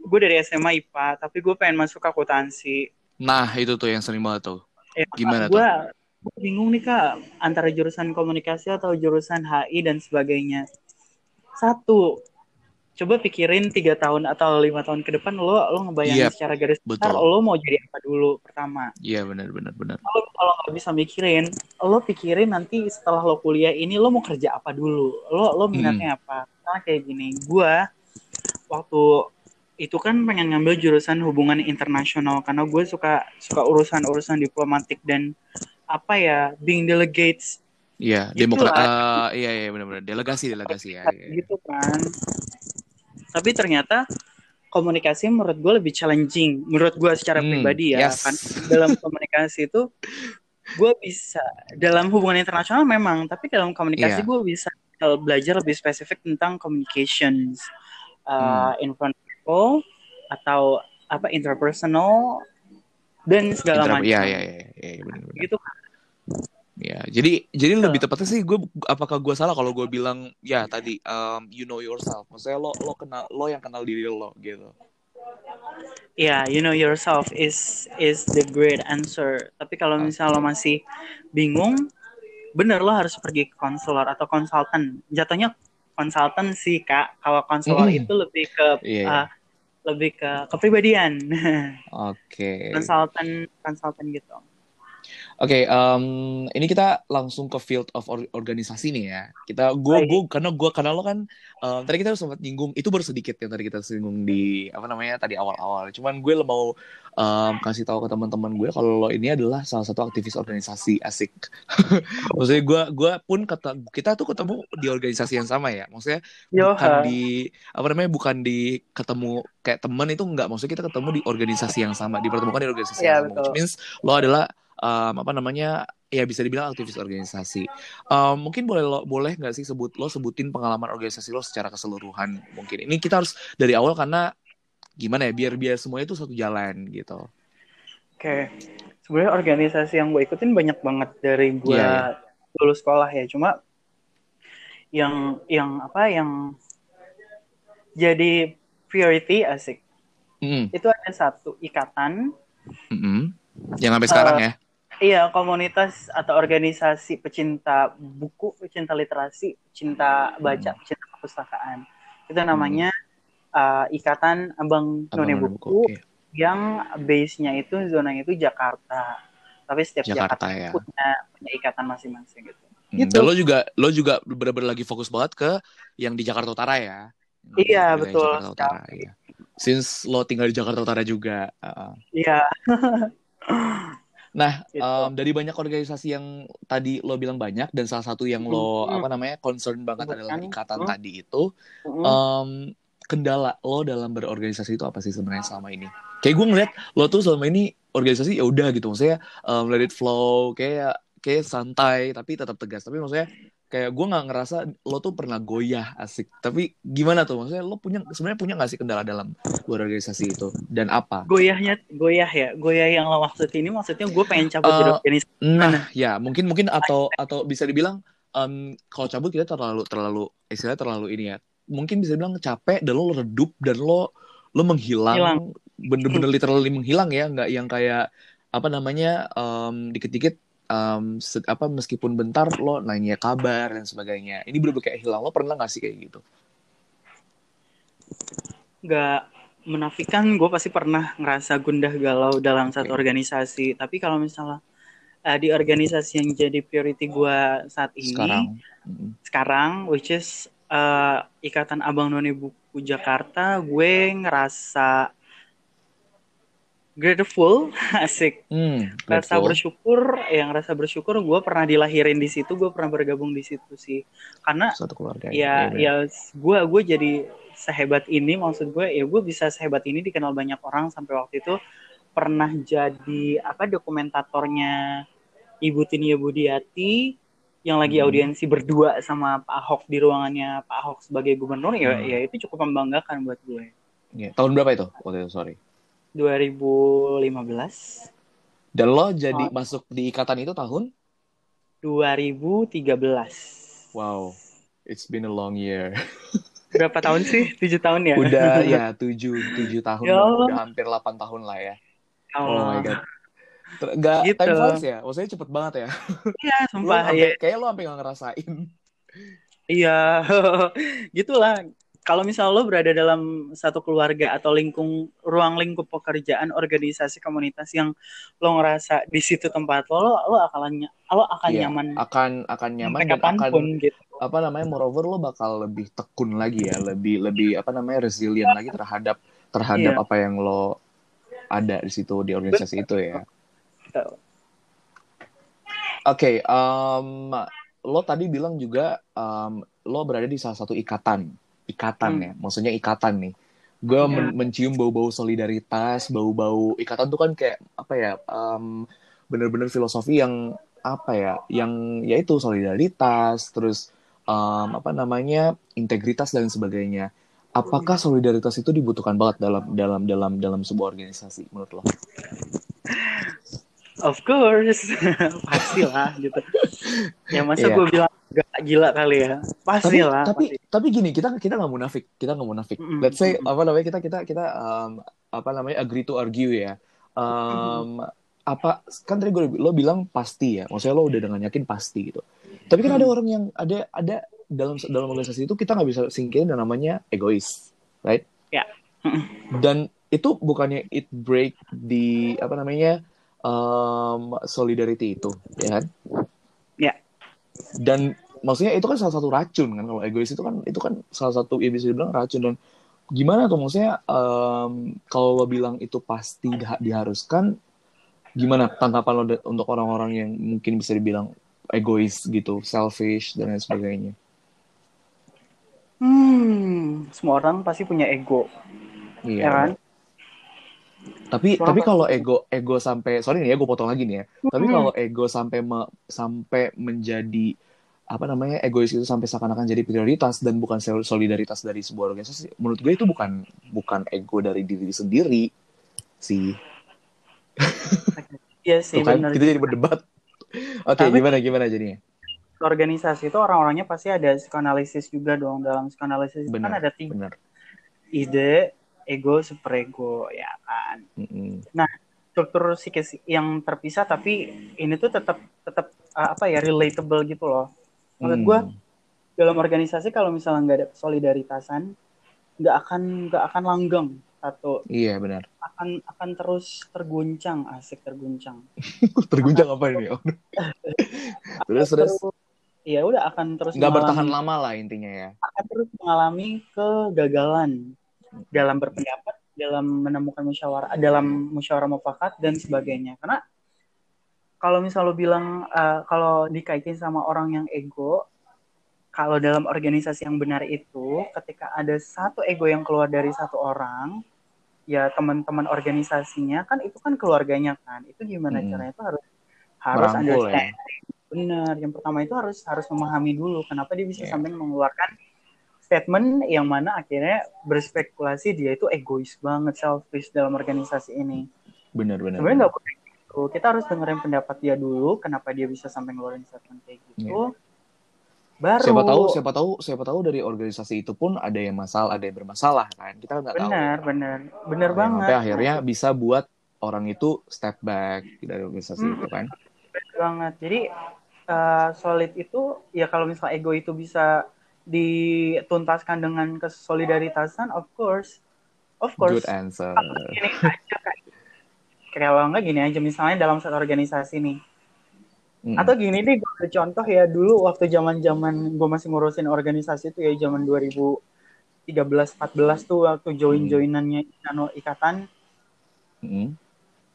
gue dari SMA IPA tapi gue pengen masuk akuntansi Nah, itu tuh yang sering banget tuh. Ya, Gimana gue bingung nih kak antara jurusan komunikasi atau jurusan HI dan sebagainya. Satu, coba pikirin tiga tahun atau lima tahun ke depan lo lo ngebayangin Yep, secara garis besar betul. lo mau jadi apa dulu pertama. Iya benar benar benar. Kalau kalau nggak bisa mikirin, lo pikirin nanti setelah lo kuliah ini lo mau kerja apa dulu. Lo lo minatnya apa? Karena kayak gini, gue waktu itu kan pengen ngambil jurusan hubungan internasional karena gue suka suka urusan-urusan diplomatik dan apa ya being delegates Iya, demokrat. lah. eh, iya iya benar benar. Delegasi delegasi ya. iya, iya. gitu kan tapi ternyata komunikasi menurut gue lebih challenging menurut gue secara Hmm, pribadi ya yes. kan dalam komunikasi itu gue bisa dalam hubungan internasional memang tapi dalam komunikasi Iya. gue bisa belajar lebih spesifik tentang communications Hmm. uh, in front of people atau apa interpersonal dan segala Inter- macam Iya iya iya benar benar. gitu kan Ya, jadi jadi Betul. lebih tepatnya sih gue apakah gue salah kalau gue bilang ya tadi um, you know yourself. Maksudnya lo lo kenal lo yang kenal diri lo gitu. Ya, you know yourself is is the great answer. Tapi kalau misalnya lo masih bingung, bener lo harus pergi ke konselor atau konsultan. Jatuhnya konsultan sih kak. Kalau konselor Mm. itu lebih ke Iya. iya. uh, lebih ke kepribadian. [laughs] Oke. konsultan konsultan gitu. Oke, em, ini kita langsung ke field of or- organisasi nih ya. Kita gue gue karena gue karena lo kan em, tadi kita sempat nyinggung itu baru sedikit yang tadi kita singgung di apa namanya tadi awal-awal. Cuman gue lo mau em, kasih tahu ke teman-teman gue kalau lo ini adalah salah satu aktivis organisasi asik. [laughs] Maksudnya gue gue pun kata kita tuh ketemu di organisasi yang sama ya. Maksudnya bukan di apa namanya bukan di ketemu kayak temen itu enggak maksudnya kita ketemu di organisasi yang sama dipertemukan di organisasi Iya, yang sama which means lo adalah um, apa namanya ya bisa dibilang aktivis organisasi Um, mungkin boleh lo boleh nggak sih sebut lo sebutin pengalaman organisasi lo secara keseluruhan mungkin ini kita harus dari awal karena gimana ya biar biar semuanya itu satu jalan gitu Oke. Sebenarnya organisasi yang gue ikutin banyak banget dari gue Iya, lulus sekolah ya. Cuma yang yang apa yang jadi priority asik Mm-mm. itu ada satu ikatan Mm-mm. yang sampai sekarang ya iya komunitas atau organisasi pecinta buku pecinta literasi pecinta baca Hmm. pecinta perpustakaan itu namanya uh, ikatan abang Abang none buku, Buku, oke. yang base-nya itu zonanya itu Jakarta tapi setiap Jakarta, Jakarta, ya. punya punya ikatan masing-masing gitu Hmm, Gitu. Dan lo juga lo juga bener-bener lagi fokus banget ke yang di Jakarta Utara ya. Iya, betul Jakarta Utara, iya. Since lo tinggal di Jakarta Utara juga. uh, iya [laughs] Nah, Gitu. um, dari banyak organisasi yang tadi lo bilang banyak dan salah satu yang lo Hmm. apa namanya concern banget Sebutkan. adalah ikatan Hmm. tadi itu, um, kendala lo dalam berorganisasi itu apa sih sebenarnya selama ini? Kayak gue ngeliat lo tuh selama ini organisasi ya udah gitu, maksudnya um, let it flow, kayak kayak santai tapi tetap tegas. Tapi maksudnya kayak gue nggak ngerasa lo tuh pernah goyah asik. Tapi gimana tuh? Maksudnya lo punya sebenarnya punya nggak sih kendala dalam berorganisasi itu dan apa? goyahnya goyah ya goyah yang lo maksud ini maksudnya gue pengen cabut dari Uh, organisasi Nah, ya mungkin mungkin atau atau bisa dibilang em, kalau cabut kita terlalu terlalu istilahnya terlalu ini ya. Mungkin bisa dibilang capek dan lo redup dan lo lo menghilang Hilang. bener-bener literally menghilang ya, nggak yang kayak apa namanya um, dikit-dikit um, apa meskipun bentar lo nanya kabar dan sebagainya. Ini bener kayak hilang. Lo pernah gak sih kayak gitu? Nggak menafikan gue pasti pernah ngerasa gundah galau dalam satu Oke. organisasi. Tapi kalau misalnya eh, di organisasi yang jadi priority gue saat ini sekarang. Mm. sekarang which is eh, Ikatan Abang None Buku Jakarta gue ngerasa grateful. [laughs] Asik. Hmm, rasa grateful. bersyukur yang rasa bersyukur gue pernah dilahirin di situ gue pernah bergabung di situ sih. Karena satu keluarga ya. ya gue gue jadi sehebat ini maksud gue ya gue bisa sehebat ini dikenal banyak orang sampai waktu itu. Pernah jadi apa dokumentatornya Ibu Tinia Budiati yang lagi Hmm. audiensi berdua sama Pak Ahok di ruangannya Pak Ahok sebagai gubernur ya Hmm. ya itu cukup membanggakan buat gue. Iya. tahun berapa itu? Waktu itu sorry 2015 dan lo jadi Oh. masuk di ikatan itu tahun? 2013 wow it's been a long year. [laughs] Berapa tahun sih? Tujuh tahun ya? Udah [laughs] ya tujuh tujuh tahun Ya udah hampir 8 tahun lah ya. Oh Allah. my god. Nggak Gitu. time flies ya? Maksudnya cepet banget ya? [laughs] Iya, sumpah ya. kayak lo sampai gak ngerasain. Iya, gitulah. Kalau misal lo berada dalam satu keluarga atau lingkung ruang lingkup pekerjaan, organisasi, komunitas yang lo ngerasa di situ tempat lo, lo, lo akan lo akan Iya, nyaman akan akan nyaman dan akan kapan pun gitu. apa namanya moreover lo bakal lebih tekun lagi ya lebih lebih apa namanya resilient lagi terhadap terhadap Iya. apa yang lo ada di situ di organisasi itu ya oke em, lo tadi bilang juga em, lo berada di salah satu ikatan ikatan Hmm. ya maksudnya ikatan nih gue Iya. men- mencium bau-bau solidaritas bau-bau ikatan tuh kan kayak apa ya em, bener-bener filosofi yang apa ya yang yaitu solidaritas terus em, apa namanya integritas dan sebagainya apakah solidaritas itu dibutuhkan banget dalam dalam dalam dalam sebuah organisasi menurut lo [laughs] Of course, [laughs] pastilah gitu. Ya masa Iya. gue bilang gak gila kali ya, tapi pastilah. tapi pasti. tapi gini kita kita nggak munafik kita nggak munafik Mm-mm, let's say apa namanya kita kita kita em, apa namanya agree to argue ya Em, apa kan tadi gue lo bilang pasti ya maksudnya lo udah dengan yakin pasti gitu tapi kan ada Hmm. orang yang ada ada dalam dalam organisasi itu kita nggak bisa singkirin yang namanya egois right Ya. Mm-mm. dan itu bukannya it break di apa namanya em, solidarity itu ya kan? Ya. dan maksudnya itu kan salah satu racun kan kalau egois itu kan itu kan salah satu ya bisa dibilang racun. Dan gimana tuh maksudnya em, kalau lo bilang itu pasti diha- diharuskan gimana tanggapan lo untuk orang-orang yang mungkin bisa dibilang egois gitu selfish dan lain sebagainya? Hmm, semua orang pasti punya ego, iya. Ya kan? Tapi Semua tapi kalau ego ego sampai sorry nih ya gue potong lagi nih ya. Tapi Hmm. kalau ego sampai me- sampai menjadi apa namanya egois itu sampai seakan-akan jadi prioritas dan bukan sol- solidaritas dari sebuah organisasi menurut gue itu bukan bukan ego dari diri sendiri sih. [laughs] Iya sih, tuh kan kita jadi berdebat. Oke Tapi- gimana gimana jadinya organisasi itu orang-orangnya pasti ada psikanalisis juga dong. Dalam psikanalisis itu kan ada tiga benar ide ego superego ya kan. Mm-mm. struktur psikis yang terpisah tapi ini tuh tetap tetap uh, apa ya relatable gitu loh. Menurut Hmm. gue dalam organisasi kalau misalnya nggak ada solidaritasan nggak akan nggak akan langgeng satu. Iya benar. Akan akan terus terguncang asik terguncang. [laughs] Terguncang apa ini [laughs] terus terus? ya udah akan terus nggak bertahan lama lah intinya ya. akan terus mengalami kegagalan dalam berpendapat, dalam menemukan musyawarah, dalam musyawarah mufakat dan sebagainya. Karena kalau misal lo bilang eh, kalau dikaitin sama orang yang ego, kalau dalam organisasi yang benar itu, ketika ada satu ego yang keluar dari satu orang, ya teman-teman organisasinya kan itu kan keluarganya kan. Itu gimana Hmm. caranya itu harus harus Merangkul ya. understand. Benar. Yang pertama itu harus harus memahami dulu kenapa dia bisa Iya. sampai mengeluarkan statement yang mana akhirnya berspekulasi dia itu egois banget selfish dalam organisasi ini. benar benar Sebenarnya nggak boleh gitu. Kita harus dengerin pendapat dia dulu kenapa dia bisa sampai ngeluarin statement kayak gitu. Baru siapa tahu siapa tahu siapa tahu dari organisasi itu pun ada yang masalah ada yang bermasalah kan kita nggak tahu benar benar benar banget. sampai akhirnya bisa buat orang itu step back dari organisasi Hmm. itu kan Betul banget. Jadi eh, solid itu ya kalau misalnya ego itu bisa dituntaskan dengan kesolidaritasan, of course, of course. good answer Gini aja kan. Kalau enggak gini aja misalnya dalam satu organisasi nih. Mm. Atau gini deh, gue contoh ya dulu waktu zaman-zaman gue masih ngurusin organisasi itu ya zaman 2013-14 tuh waktu join-joinannya anu, ikatan Mm.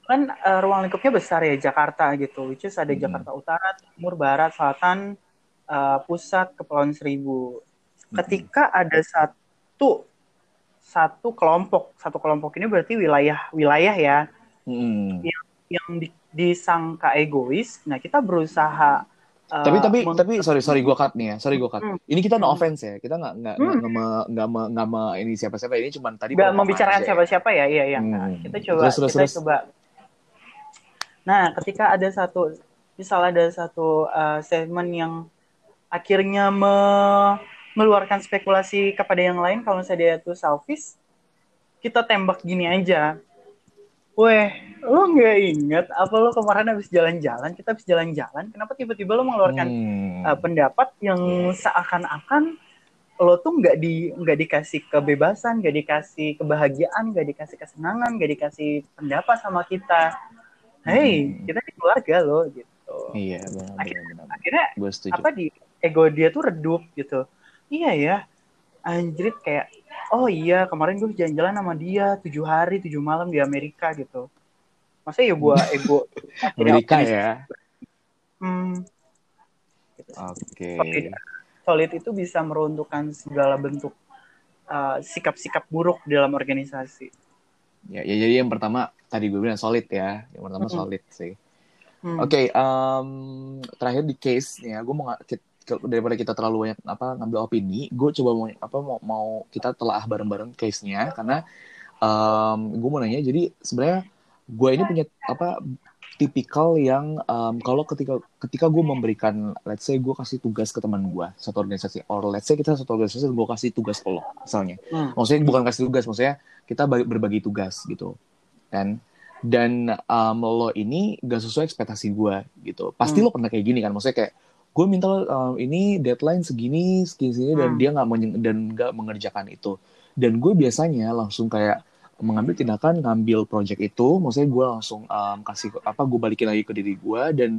kan eh, ruang lingkupnya besar ya Jakarta gitu, which is ada Hmm. Jakarta Utara, Timur, Barat, Selatan, eh, Pusat, Kepulauan Seribu. Ketika ada satu satu kelompok, satu kelompok ini berarti wilayah wilayah ya Mm. yang di- disangka egois. Nah kita berusaha. eh, tapi tapi tapi sorry sorry gue cut nih ya sorry gue cut Hmm. ini kita no Hmm. offense ya kita nggak nggak Hmm. nggak me- nggak me- nggak me- ini siapa siapa ini cuma tadi nggak membicarakan aja ya. siapa-siapa ya, iya iya. Hmm. Nah, kita coba Terus, terus, kita terus. coba. Nah, ketika ada satu misal ada satu uh, statement yang akhirnya me- mengeluarkan spekulasi kepada yang lain kalau misalnya dia itu selfish, kita tembak gini aja. Weh, lo nggak inget apa lo kemarin habis jalan-jalan, kita habis jalan-jalan, kenapa tiba-tiba lo mengeluarkan Hmm. uh, pendapat yang seakan-akan lo tuh nggak di nggak dikasih kebebasan, nggak dikasih kebahagiaan, nggak dikasih kesenangan, nggak dikasih pendapat sama kita. Hey, Hmm. kita di keluarga lo gitu. iya benar Akhirnya- benar Akhirnya gue setuju apa di ego dia tuh redup gitu. Iya ya, anjrit kayak oh iya kemarin gue jalan-jalan sama dia tujuh hari tujuh malam di Amerika gitu. Masa ya gua [laughs] ego Amerika ya Hmm, oke Solid. solid itu bisa meruntuhkan segala bentuk uh, sikap-sikap buruk dalam organisasi. ya, ya jadi yang pertama tadi gue bilang solid ya yang pertama Mm-mm. solid sih Hmm. Oke, em, terakhir di case nih ya, gue mau daripada kita terlalu banyak apa ngambil opini, gue coba mau apa mau, mau kita telah bareng-bareng case-nya karena gue mau nanya, jadi sebenarnya gue ini punya apa tipikal yang em, kalau ketika ketika gue memberikan, let's say gue kasih tugas ke teman gue satu organisasi, or let's say kita satu organisasi gue kasih tugas ke lo, misalnya, Hmm. maksudnya bukan kasih tugas, maksudnya kita bagi- berbagi tugas gitu, kan? dan um, lo ini gak sesuai ekspektasi gue gitu pasti Hmm. lo pernah kayak gini kan maksudnya kayak gue minta um, ini deadline segini segini, segini dan Hmm. dia nggak dan nggak mengerjakan itu. Dan gue biasanya langsung kayak mengambil tindakan ngambil project itu. Maksudnya gue langsung um, kasih apa gue balikin lagi ke diri gue dan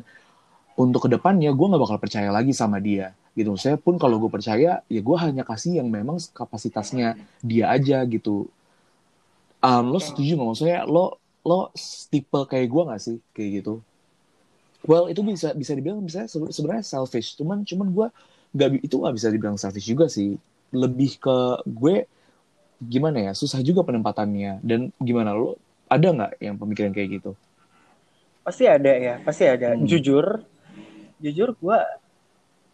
untuk ke depannya gue nggak bakal percaya lagi sama dia. Gitu. Saya pun kalau gue percaya ya gue hanya kasih yang memang kapasitasnya dia aja gitu. Um, lo setuju nggak? Maksudnya lo lo tipe kayak gue nggak sih? Kayak gitu well itu bisa bisa dibilang bisa sebe- sebenarnya selfish cuman cuman gue nggak itu nggak bisa dibilang selfish juga sih lebih ke gue gimana ya susah juga penempatannya dan gimana lo ada nggak yang pemikiran kayak gitu Pasti ada ya, pasti ada. Hmm. Jujur, jujur gue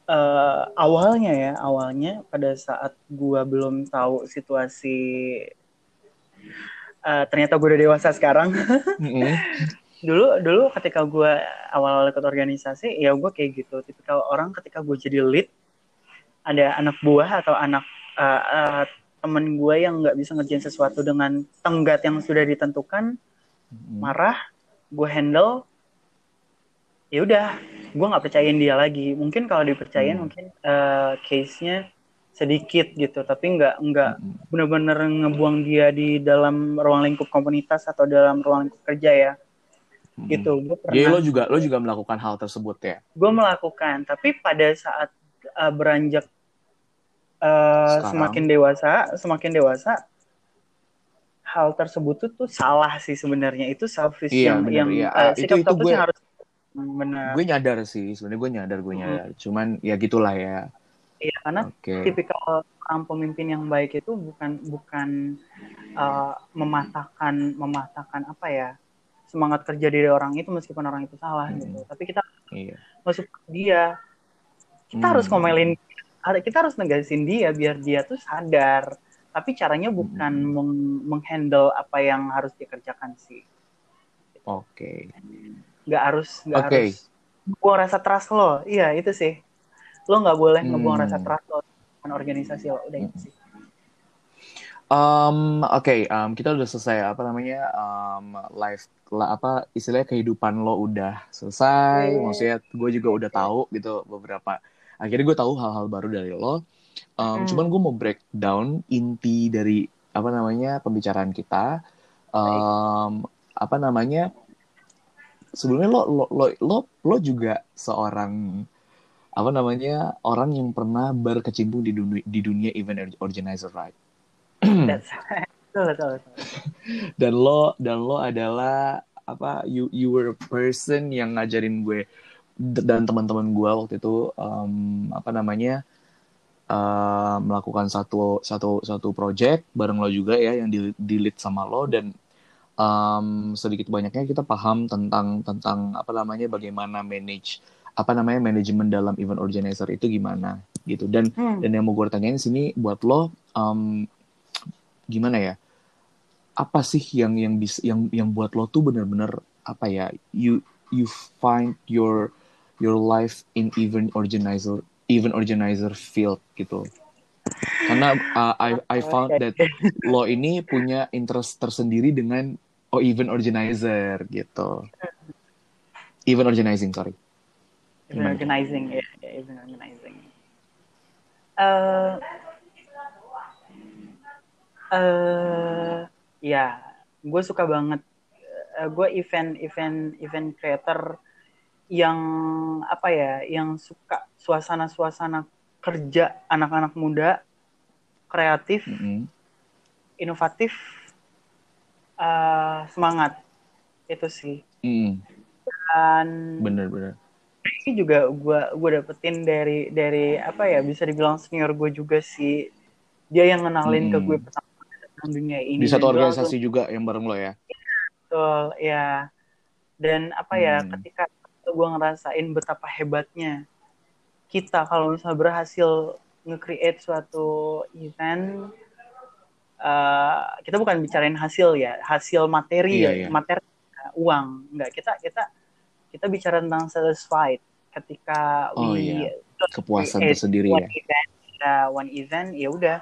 eh, awalnya ya, awalnya pada saat gue belum tahu situasi, eh, ternyata gue udah dewasa sekarang. Mm-mm. [laughs] dulu dulu ketika gue awal ikut organisasi ya gue kayak gitu tipikal orang ketika gue jadi lead ada anak buah atau anak uh, uh, temen gue yang nggak bisa ngerjain sesuatu dengan tenggat yang sudah ditentukan Mm-mm. marah gue handle ya udah gue nggak percayain dia lagi mungkin kalau dipercayain Hmm. mungkin uh, case nya sedikit gitu tapi nggak nggak Mm-mm. bener-bener ngebuang dia di dalam ruang lingkup komunitas atau dalam ruang lingkup kerja ya Mm-mm. gitu gue pernah jadi lo juga lo juga melakukan hal tersebut ya gue melakukan tapi pada saat uh, beranjak uh, Sekarang. semakin dewasa semakin dewasa hal tersebut tuh, tuh salah sih sebenarnya itu selfish Iya, yang benar, yang iya. uh, Ah, itu- sikap itu gue- harus benar gue nyadar sih sebenarnya gue nyadar gue Hmm. nyadar cuman ya gitulah ya iya karena oke tipikal orang pemimpin yang baik itu bukan bukan uh, mematahkan mematahkan apa ya semangat kerja dari orang itu meskipun orang itu salah Hmm. gitu. Tapi kita iya. masuk dia. Kita Hmm. harus ngomelin kita harus negasin dia biar dia tuh sadar. Tapi caranya bukan Hmm. meng- menghandle apa yang harus dikerjakan sih. Oke. Nggak harus nggak Oke. harus buang rasa trust lo. Iya itu sih. Lo nggak boleh Hmm. ngebuang rasa trust lo dengan organisasi lo. Udah itu sih Um, Oke, okay, um, kita udah selesai apa namanya um, live lah apa istilahnya kehidupan lo udah selesai. Yeah. Maksudnya gue juga udah tahu gitu beberapa. Akhirnya gue tahu hal-hal baru dari lo. Um, mm. Cuman gue mau breakdown inti dari apa namanya pembicaraan kita. Um, apa namanya? Sebelumnya lo lo lo lo, lo juga seorang apa namanya orang yang pernah berkecimpung di dunia di dunia event organizer, right? [clears throat] dan lo dan lo adalah apa you you were a person yang ngajarin gue dan teman-teman gue waktu itu um, apa namanya uh, melakukan satu satu satu project bareng lo juga ya yang di, di lead sama lo. Dan um, sedikit banyaknya kita paham tentang tentang apa namanya bagaimana manage apa namanya manajemen dalam event organizer itu gimana gitu. Dan hmm. dan yang mau gue tanyain sini buat lo um, gimana ya apa sih yang yang bisa yang yang buat lo tuh bener-bener apa ya you you find your your life in event organizer event organizer field gitu. Karena uh, I I [laughs] found that lo ini punya interest tersendiri dengan oh event organizer gitu. Event organizing sorry. Event organizing ya yeah, event organizing. Uh, uh, ya gue suka banget uh, gue event event event creator yang apa ya yang suka suasana suasana kerja anak-anak muda kreatif mm -hmm. inovatif uh, semangat itu sih mm. dan bener-bener ini juga gue gue dapetin dari dari apa ya bisa dibilang senior gue juga sih dia yang ngenalin hmm. ke gue pertama dunia ini. Di satu organisasi langsung, juga yang bareng lo ya? Betul, ya. Dan apa ya, hmm. ketika gue ngerasain betapa hebatnya kita kalau misalnya berhasil nge-create suatu event, uh, kita bukan bicarain hasil ya, hasil materi, iya, iya. materi uh, uang, enggak kita kita kita bicara tentang satisfied ketika oh, we iya. kepuasan tersendiri ya. Event, uh, one event ya udah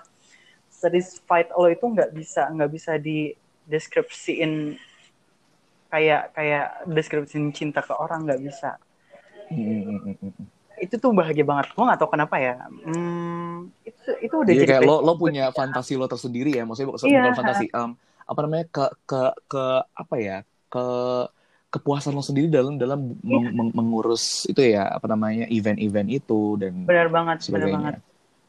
satisfied lo itu nggak bisa nggak bisa di deskripsiin kayak kayak deskripsiin cinta ke orang nggak bisa. Hmm. itu tuh bahagia banget. Gue nggak tahu kenapa ya. Hmm, itu itu udah jadi, kayak lo lo punya fantasi lo tersendiri ya. Maksudnya bukan yeah. fantasi um, apa namanya ke ke ke apa ya ke kepuasan lo sendiri dalam dalam yeah. meng, mengurus itu ya apa namanya event-event itu dan benar banget benar banget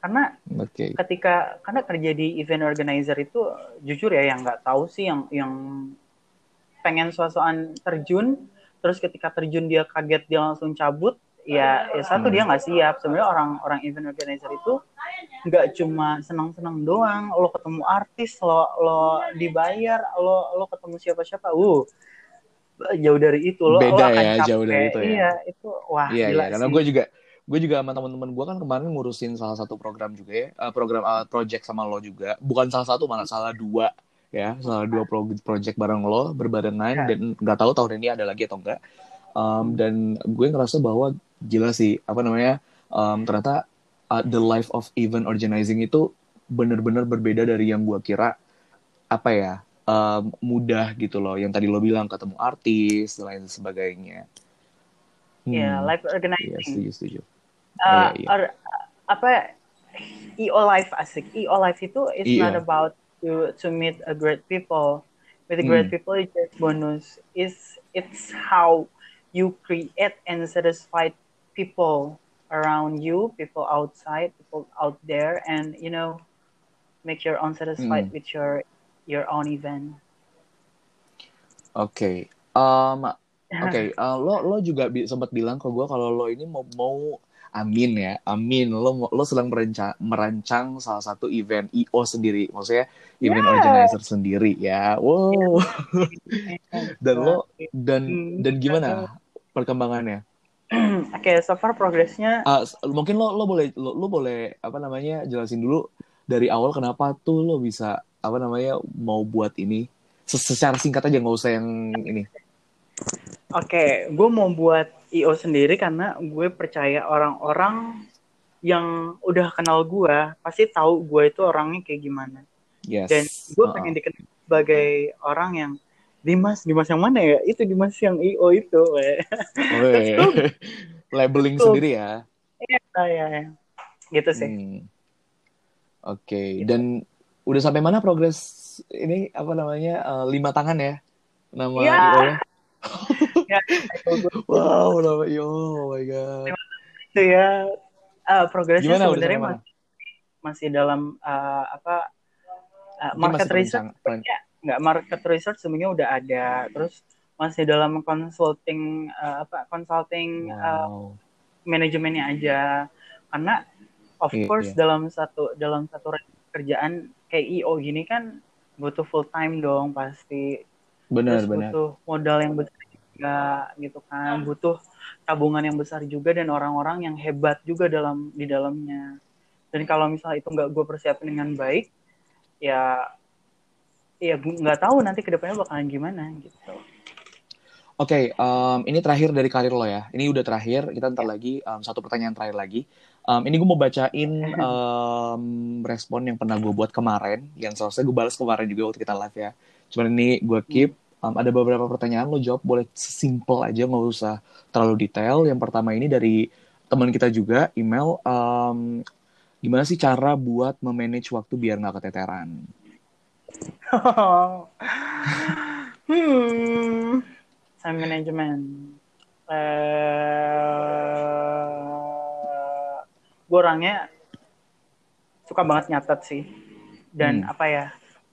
karena okay. ketika karena kerja di event organizer itu jujur ya yang nggak tahu sih yang yang pengen suasana terjun terus ketika terjun dia kaget dia langsung cabut ya, ya satu dia nggak siap sebenarnya orang orang event organizer itu nggak cuma senang senang doang lo ketemu artis lo lo dibayar lo lo ketemu siapa siapa uh jauh dari itu lo beda lo akan ya capek. jauh dari itu ya iya itu wah iya, gila iya. karena gue juga gue juga sama teman-teman gue kan kemarin ngurusin salah satu program juga ya uh, program uh, project sama lo juga bukan salah satu malah salah dua ya salah dua pro project bareng lo berbarengan yeah. dan nggak tahu tahun ini ada lagi atau enggak um, dan gue ngerasa bahwa jelas sih apa namanya um, ternyata uh, the life of event organizing itu benar-benar berbeda dari yang gue kira apa ya um, mudah gitu loh yang tadi lo bilang ketemu artis dan lain sebagainya Iya, hmm. live organizing. Iya, setuju, setuju. Uh, oh, iya, iya. Or, apa EO life asik. EO life itu is EO. not about to to meet a great people. With a great hmm. people it's just bonus. Is it's how you create and satisfy people around you, people outside, people out there, and you know, make your own satisfied hmm. with your your own event. Oke, okay. um, Oke, okay, [laughs] uh, lo lo juga bi sempat bilang ke gue kalau lo ini mau mau amin ya, amin. Lo lo sedang merancang merancang salah satu event IO sendiri, maksudnya event yeah. organizer sendiri ya. Wow. [laughs] dan lo dan hmm. dan gimana perkembangannya? [clears throat] Oke, okay, so far progresnya. Uh, mungkin lo lo boleh lo, lo boleh apa namanya jelasin dulu dari awal kenapa tuh lo bisa apa namanya mau buat ini secara singkat aja nggak usah yang ini. Oke, okay, gue mau buat IO sendiri karena gue percaya orang-orang yang udah kenal gue pasti tahu gue itu orangnya kayak gimana. Yes. dan gue Uh-uh. pengen dikenal sebagai orang yang Dimas Dimas yang mana ya itu Dimas yang IO itu weh. Weh. Labeling Cool. sendiri ya. Iya, ya, ya. gitu sih Hmm. Oke, dan udah sampai mana progres ini apa namanya eh, lima tangan ya nama Iya. IO-nya? [laughs] ya Wow, nama IO, oh my god. itu ya Ah, progresnya Gimana sebenarnya masih, masih dalam ah, apa Mungkin market research sebenarnya nggak market research sebenarnya udah ada terus masih dalam consulting ah, apa consulting Wow. manajemennya aja karena of Iya, course iya. dalam satu dalam satu kerjaan kayak IO gini kan butuh full time dong pasti Benar, terus benar. butuh modal yang besar juga gitu kan butuh tabungan yang besar juga dan orang-orang yang hebat juga dalam di dalamnya dan kalau misalnya itu nggak gue persiapin dengan baik ya ya gue nggak tahu nanti ke depannya bakalan gimana gitu Oke, em, ini terakhir dari karir lo ya. Ini udah terakhir. Kita ntar lagi em, satu pertanyaan terakhir lagi. Em, ini gue mau bacain [laughs] em, respon yang pernah gue buat kemarin, yang seharusnya gue balas kemarin juga waktu kita live ya. Cuman ini gue keep. Em, ada beberapa pertanyaan lo jawab boleh simple aja, nggak usah terlalu detail. Yang pertama ini dari teman kita juga email. em, gimana sih cara buat memanage waktu biar nggak keteteran? hmm time management eh gue orangnya suka banget nyatet sih dan Hmm. apa ya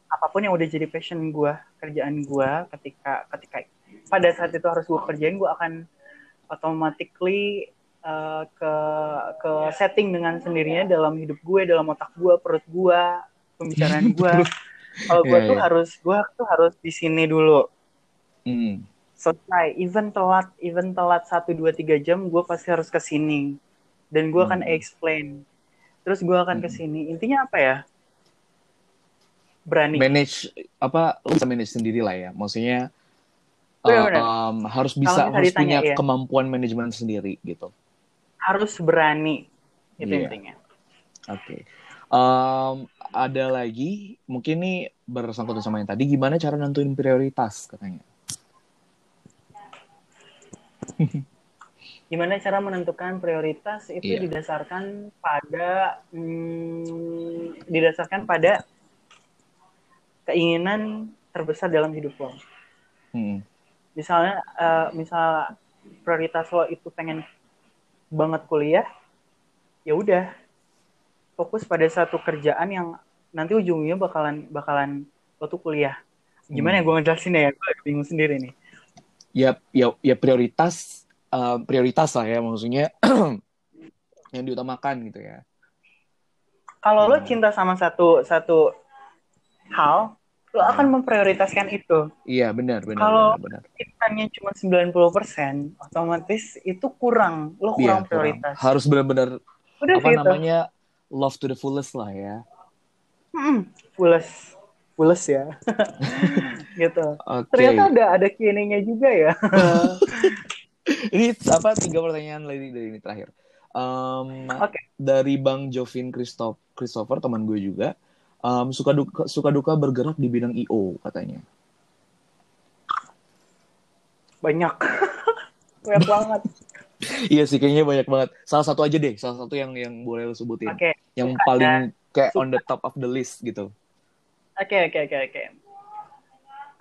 apa pun yang udah jadi passion gue kerjaan gue ketika ketika pada saat itu harus gue kerjain gue akan automatically eh, ke ke setting dengan sendirinya dalam hidup gue dalam otak gue perut gue pembicaraan [laughs] gue kalau gue Iya, tuh iya. harus gue tuh harus di sini dulu Hmm. selesai even telat even telat satu dua tiga jam gue pasti harus ke sini dan gue akan Hmm. explain terus gue akan ke Hmm. sini intinya apa ya berani manage apa lu bisa manage sendiri lah ya maksudnya Benar, benar. um, harus bisa harus punya iya. kemampuan manajemen sendiri gitu harus berani itu Iya. intinya oke Um, ada lagi mungkin nih bersangkutan sama yang tadi gimana cara nentuin prioritas katanya [laughs] gimana cara menentukan prioritas itu Iya. didasarkan pada hmm, didasarkan pada keinginan terbesar dalam hidup lo. Hmm. misalnya eh, misal prioritas lo itu pengen banget kuliah ya udah fokus pada satu kerjaan yang nanti ujungnya bakalan bakalan lo tuh kuliah. Gimana ya gue ngejelasin ya gue bingung sendiri nih. Ya ya ya prioritas uh, prioritas lah ya maksudnya [clears throat] yang diutamakan gitu ya. Kalau lo Hmm. cinta sama satu satu hal lo akan memprioritaskan itu. Iya benar benar Kalau- cintanya cuma 90% otomatis itu kurang. Lo Iya, kurang kurang. prioritas. Harus benar-benar apa sih itu namanya love to the fullest lah ya. Hmm, fullest. Fullest ya. [laughs] Gitu. Oke. Ternyata ada ada Q&A-nya juga ya. [laughs] Ini apa tiga pertanyaan lagi dari ini terakhir. Em, Oke. dari bang Jovin Christoph Christopher teman gue juga em, suka duka suka duka bergerak di bidang io katanya. Banyak. [laughs] Banyak banget. [laughs] Iya sih kayaknya banyak banget. Salah satu aja deh salah satu yang yang boleh lo sebutin. Oke. Yang suka paling kayak suka. on the top of the list gitu. Oke oke oke oke.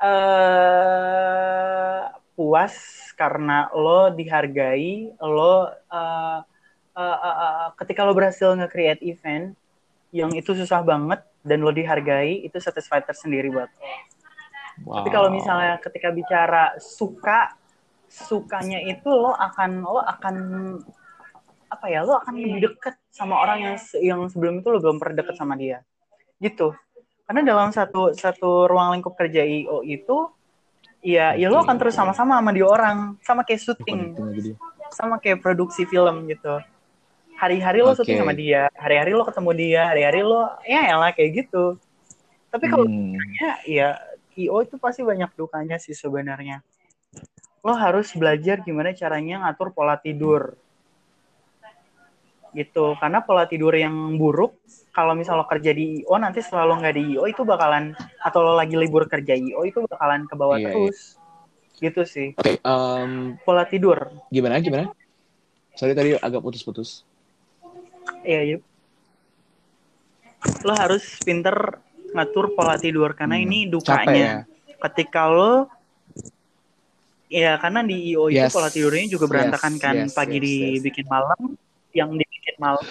Eh puas karena lo dihargai lo eh, eh, eh, eh, ketika lo berhasil nge-create event yang itu susah banget dan lo dihargai itu satisfied tersendiri buat lo wow. Tapi kalau misalnya ketika bicara suka, sukanya itu lo akan lo akan apa ya? Lo akan lebih deket sama orang yang yang sebelum itu lo belum pernah deket sama dia. Gitu. Karena dalam satu satu ruang lingkup kerja IO itu ya ya lo akan terus sama-sama sama dia orang, sama kayak syuting, sama kayak produksi film gitu. Hari-hari lo syuting sama dia, hari-hari lo ketemu dia, hari-hari lo ya elah kayak gitu. Tapi kalau Hmm. ya ya IO itu pasti banyak dukanya sih sebenarnya lo harus belajar gimana caranya ngatur pola tidur gitu karena pola tidur yang buruk kalau misalnya lo kerja di IO nanti setelah lo nggak di IO itu bakalan atau lo lagi libur kerja IO itu bakalan ke bawah Iya, terus gitu sih Oke, em, pola tidur gimana gimana? Sorry tadi agak putus-putus. Iya yuk lo harus pinter ngatur pola tidur karena Hmm, ini Capek dukanya ya. ketika lo ya karena di IO itu Yes. pola tidurnya juga Yes, berantakan kan yes, pagi yes, yes. dibikin malam yang dibikin malam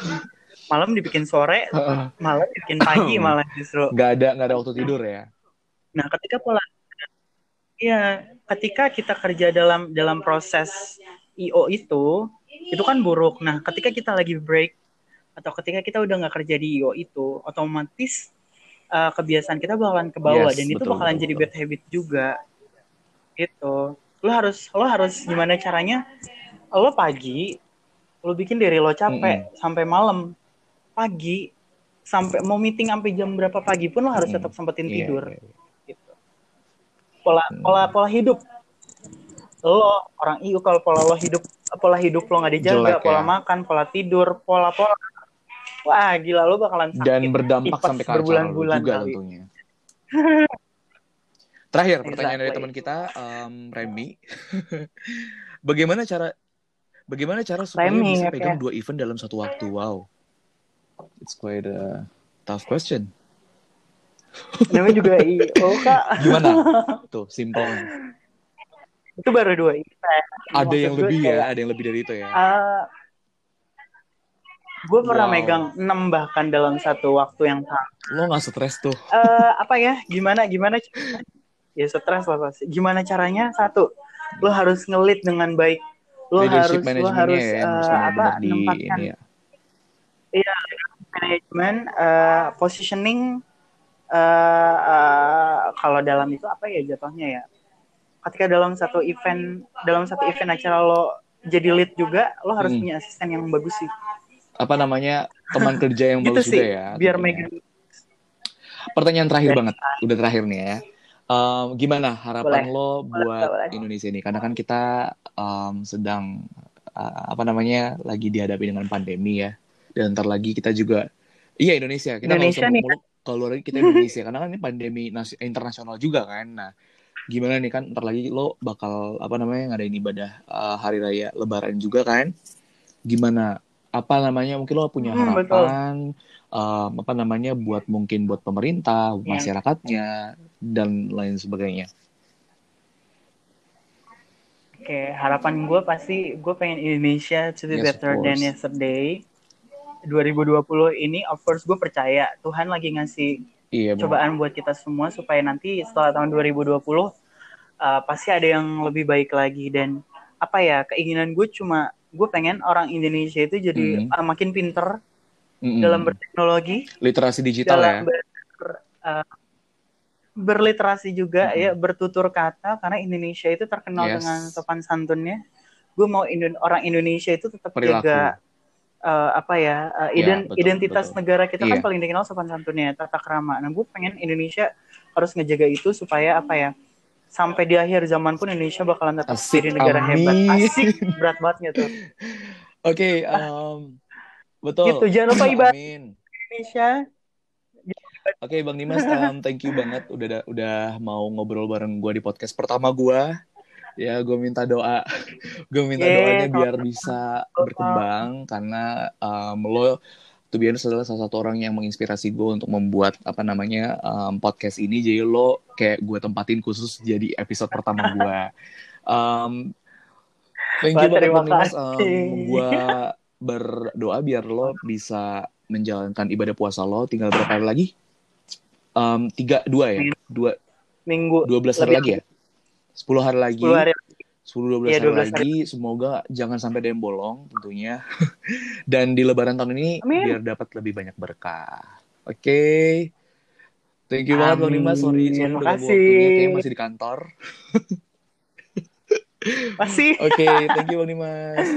malam dibikin sore malam dibikin pagi [coughs] malah justru Nggak ada nggak ada waktu tidur ya. nah ketika pola ya ketika kita kerja dalam dalam proses IO itu itu kan buruk nah ketika kita lagi break atau ketika kita udah nggak kerja di IO itu otomatis uh, kebiasaan kita bakalan ke bawah Yes, dan itu betul, bakalan betul, jadi betul. bad habit juga. Gitu. Lo harus lo harus gimana caranya? Lo pagi lo bikin diri lo capek sampai malam. Pagi sampai mau meeting sampai jam berapa pagi pun lo harus tetap sempetin Iya, tidur. iya, iya. gitu. Pola Hmm. pola pola hidup. Lo orang IU kalau pola lo hidup pola hidup lo nggak dijaga Jelek, pola ya. makan pola tidur pola pola wah gila lo bakalan sakit Dan berdampak sampai ke berbulan-bulan juga kali. tentunya. [laughs] Terakhir pertanyaan dari Exactly. teman kita em, Remy. [laughs] bagaimana cara bagaimana cara supaya Remy, bisa pegang dua event dalam satu waktu? Wow. It's quite a tough question. namanya juga [laughs] IO kak Gimana? Tuh, simple. itu baru dua event Ada Maksud yang lebih kayak, ya, ada yang lebih dari itu ya. Gue pernah Wow. megang enam bahkan dalam satu waktu yang sama Lo nggak stres tuh. Eh, apa ya gimana gimana ya stres lah pasti gimana caranya satu lo harus ngelit dengan baik lo harus lo harus ya, eh, apa di menempatkan ini ya. manajemen eh, positioning eh, eh, kalau dalam itu apa ya jatuhnya ya ketika dalam satu event dalam satu event acara lo jadi lead juga lo harus Hmm. punya asisten yang bagus sih Apa namanya? Teman kerja yang gitu bagus sih juga ya. biar megang Pertanyaan terakhir Dari banget, udah terakhir nih ya. Em, gimana harapan Boleh. lo buat boleh. Indonesia ini? Karena kan kita em, sedang eh, apa namanya lagi dihadapi dengan pandemi ya. Dan ntar lagi kita juga, iya Indonesia. Kita Indonesia nih. muluk kalau lagi kita Indonesia. Karena kan ini pandemi nasi- internasional juga kan. Nah, gimana nih kan ntar lagi lo bakal apa namanya ngadain ibadah eh, hari raya Lebaran juga kan? Gimana? Apa namanya? Mungkin lo punya Hmm, harapan em, apa namanya buat mungkin buat pemerintah, Iya. masyarakatnya dan lain sebagainya. Oke, harapan gue pasti gue pengen Indonesia to be Yes, better than yesterday. 2020 ini, of course gue percaya Tuhan lagi ngasih Iya, cobaan buat kita semua supaya nanti setelah tahun 2020 uh, pasti ada yang lebih baik lagi dan apa ya keinginan gue cuma gue pengen orang Indonesia itu jadi uh, makin pinter Mm-mm. dalam berteknologi, literasi digital ya. dalam ber, uh, berliterasi juga Mhm. ya bertutur kata karena Indonesia itu terkenal Yes. dengan sopan santunnya. Gue mau Indo- orang Indonesia itu tetap Perilaku. jaga uh, apa ya uh, Ya, iden- betul, identitas betul. negara kita kan Iya. paling dikenal sopan santunnya tata krama. Nah gue pengen Indonesia harus ngejaga itu supaya apa ya sampai di akhir zaman pun Indonesia bakalan tetap Asik, jadi negara amin. hebat. Asik berat banget gitu. [laughs] Oke, em, betul. Gitu jangan lupa ibadah Amin. Indonesia. Oke, Bang Dimas, em, thank you banget udah da- udah mau ngobrol bareng gue di podcast pertama gue. Ya, gue minta doa, [laughs] gue minta Yeay, doanya biar bisa berkembang karena em, lo to be honest adalah salah satu orang yang menginspirasi gue untuk membuat apa namanya em, podcast ini. Jadi lo kayak gue tempatin khusus jadi episode pertama gue. Em, [laughs] thank you banget terima Bang Dimas. kasih. gue berdoa biar lo bisa menjalankan ibadah puasa lo. Tinggal berapa hari lagi? Em, tiga dua ya dua Minggu dua belas hari lagi ya sepuluh hari lagi 10 hari 10 12 Iya, hari 12 hari. lagi. Semoga jangan sampai ada yang bolong tentunya. [laughs] Dan di lebaran tahun ini Amin. biar dapat lebih banyak berkah. Oke. Thank you banget bang Dimas sorry sorry Makasih. waktunya kayaknya masih di kantor. Masih. [laughs] Oke thank you bang Dimas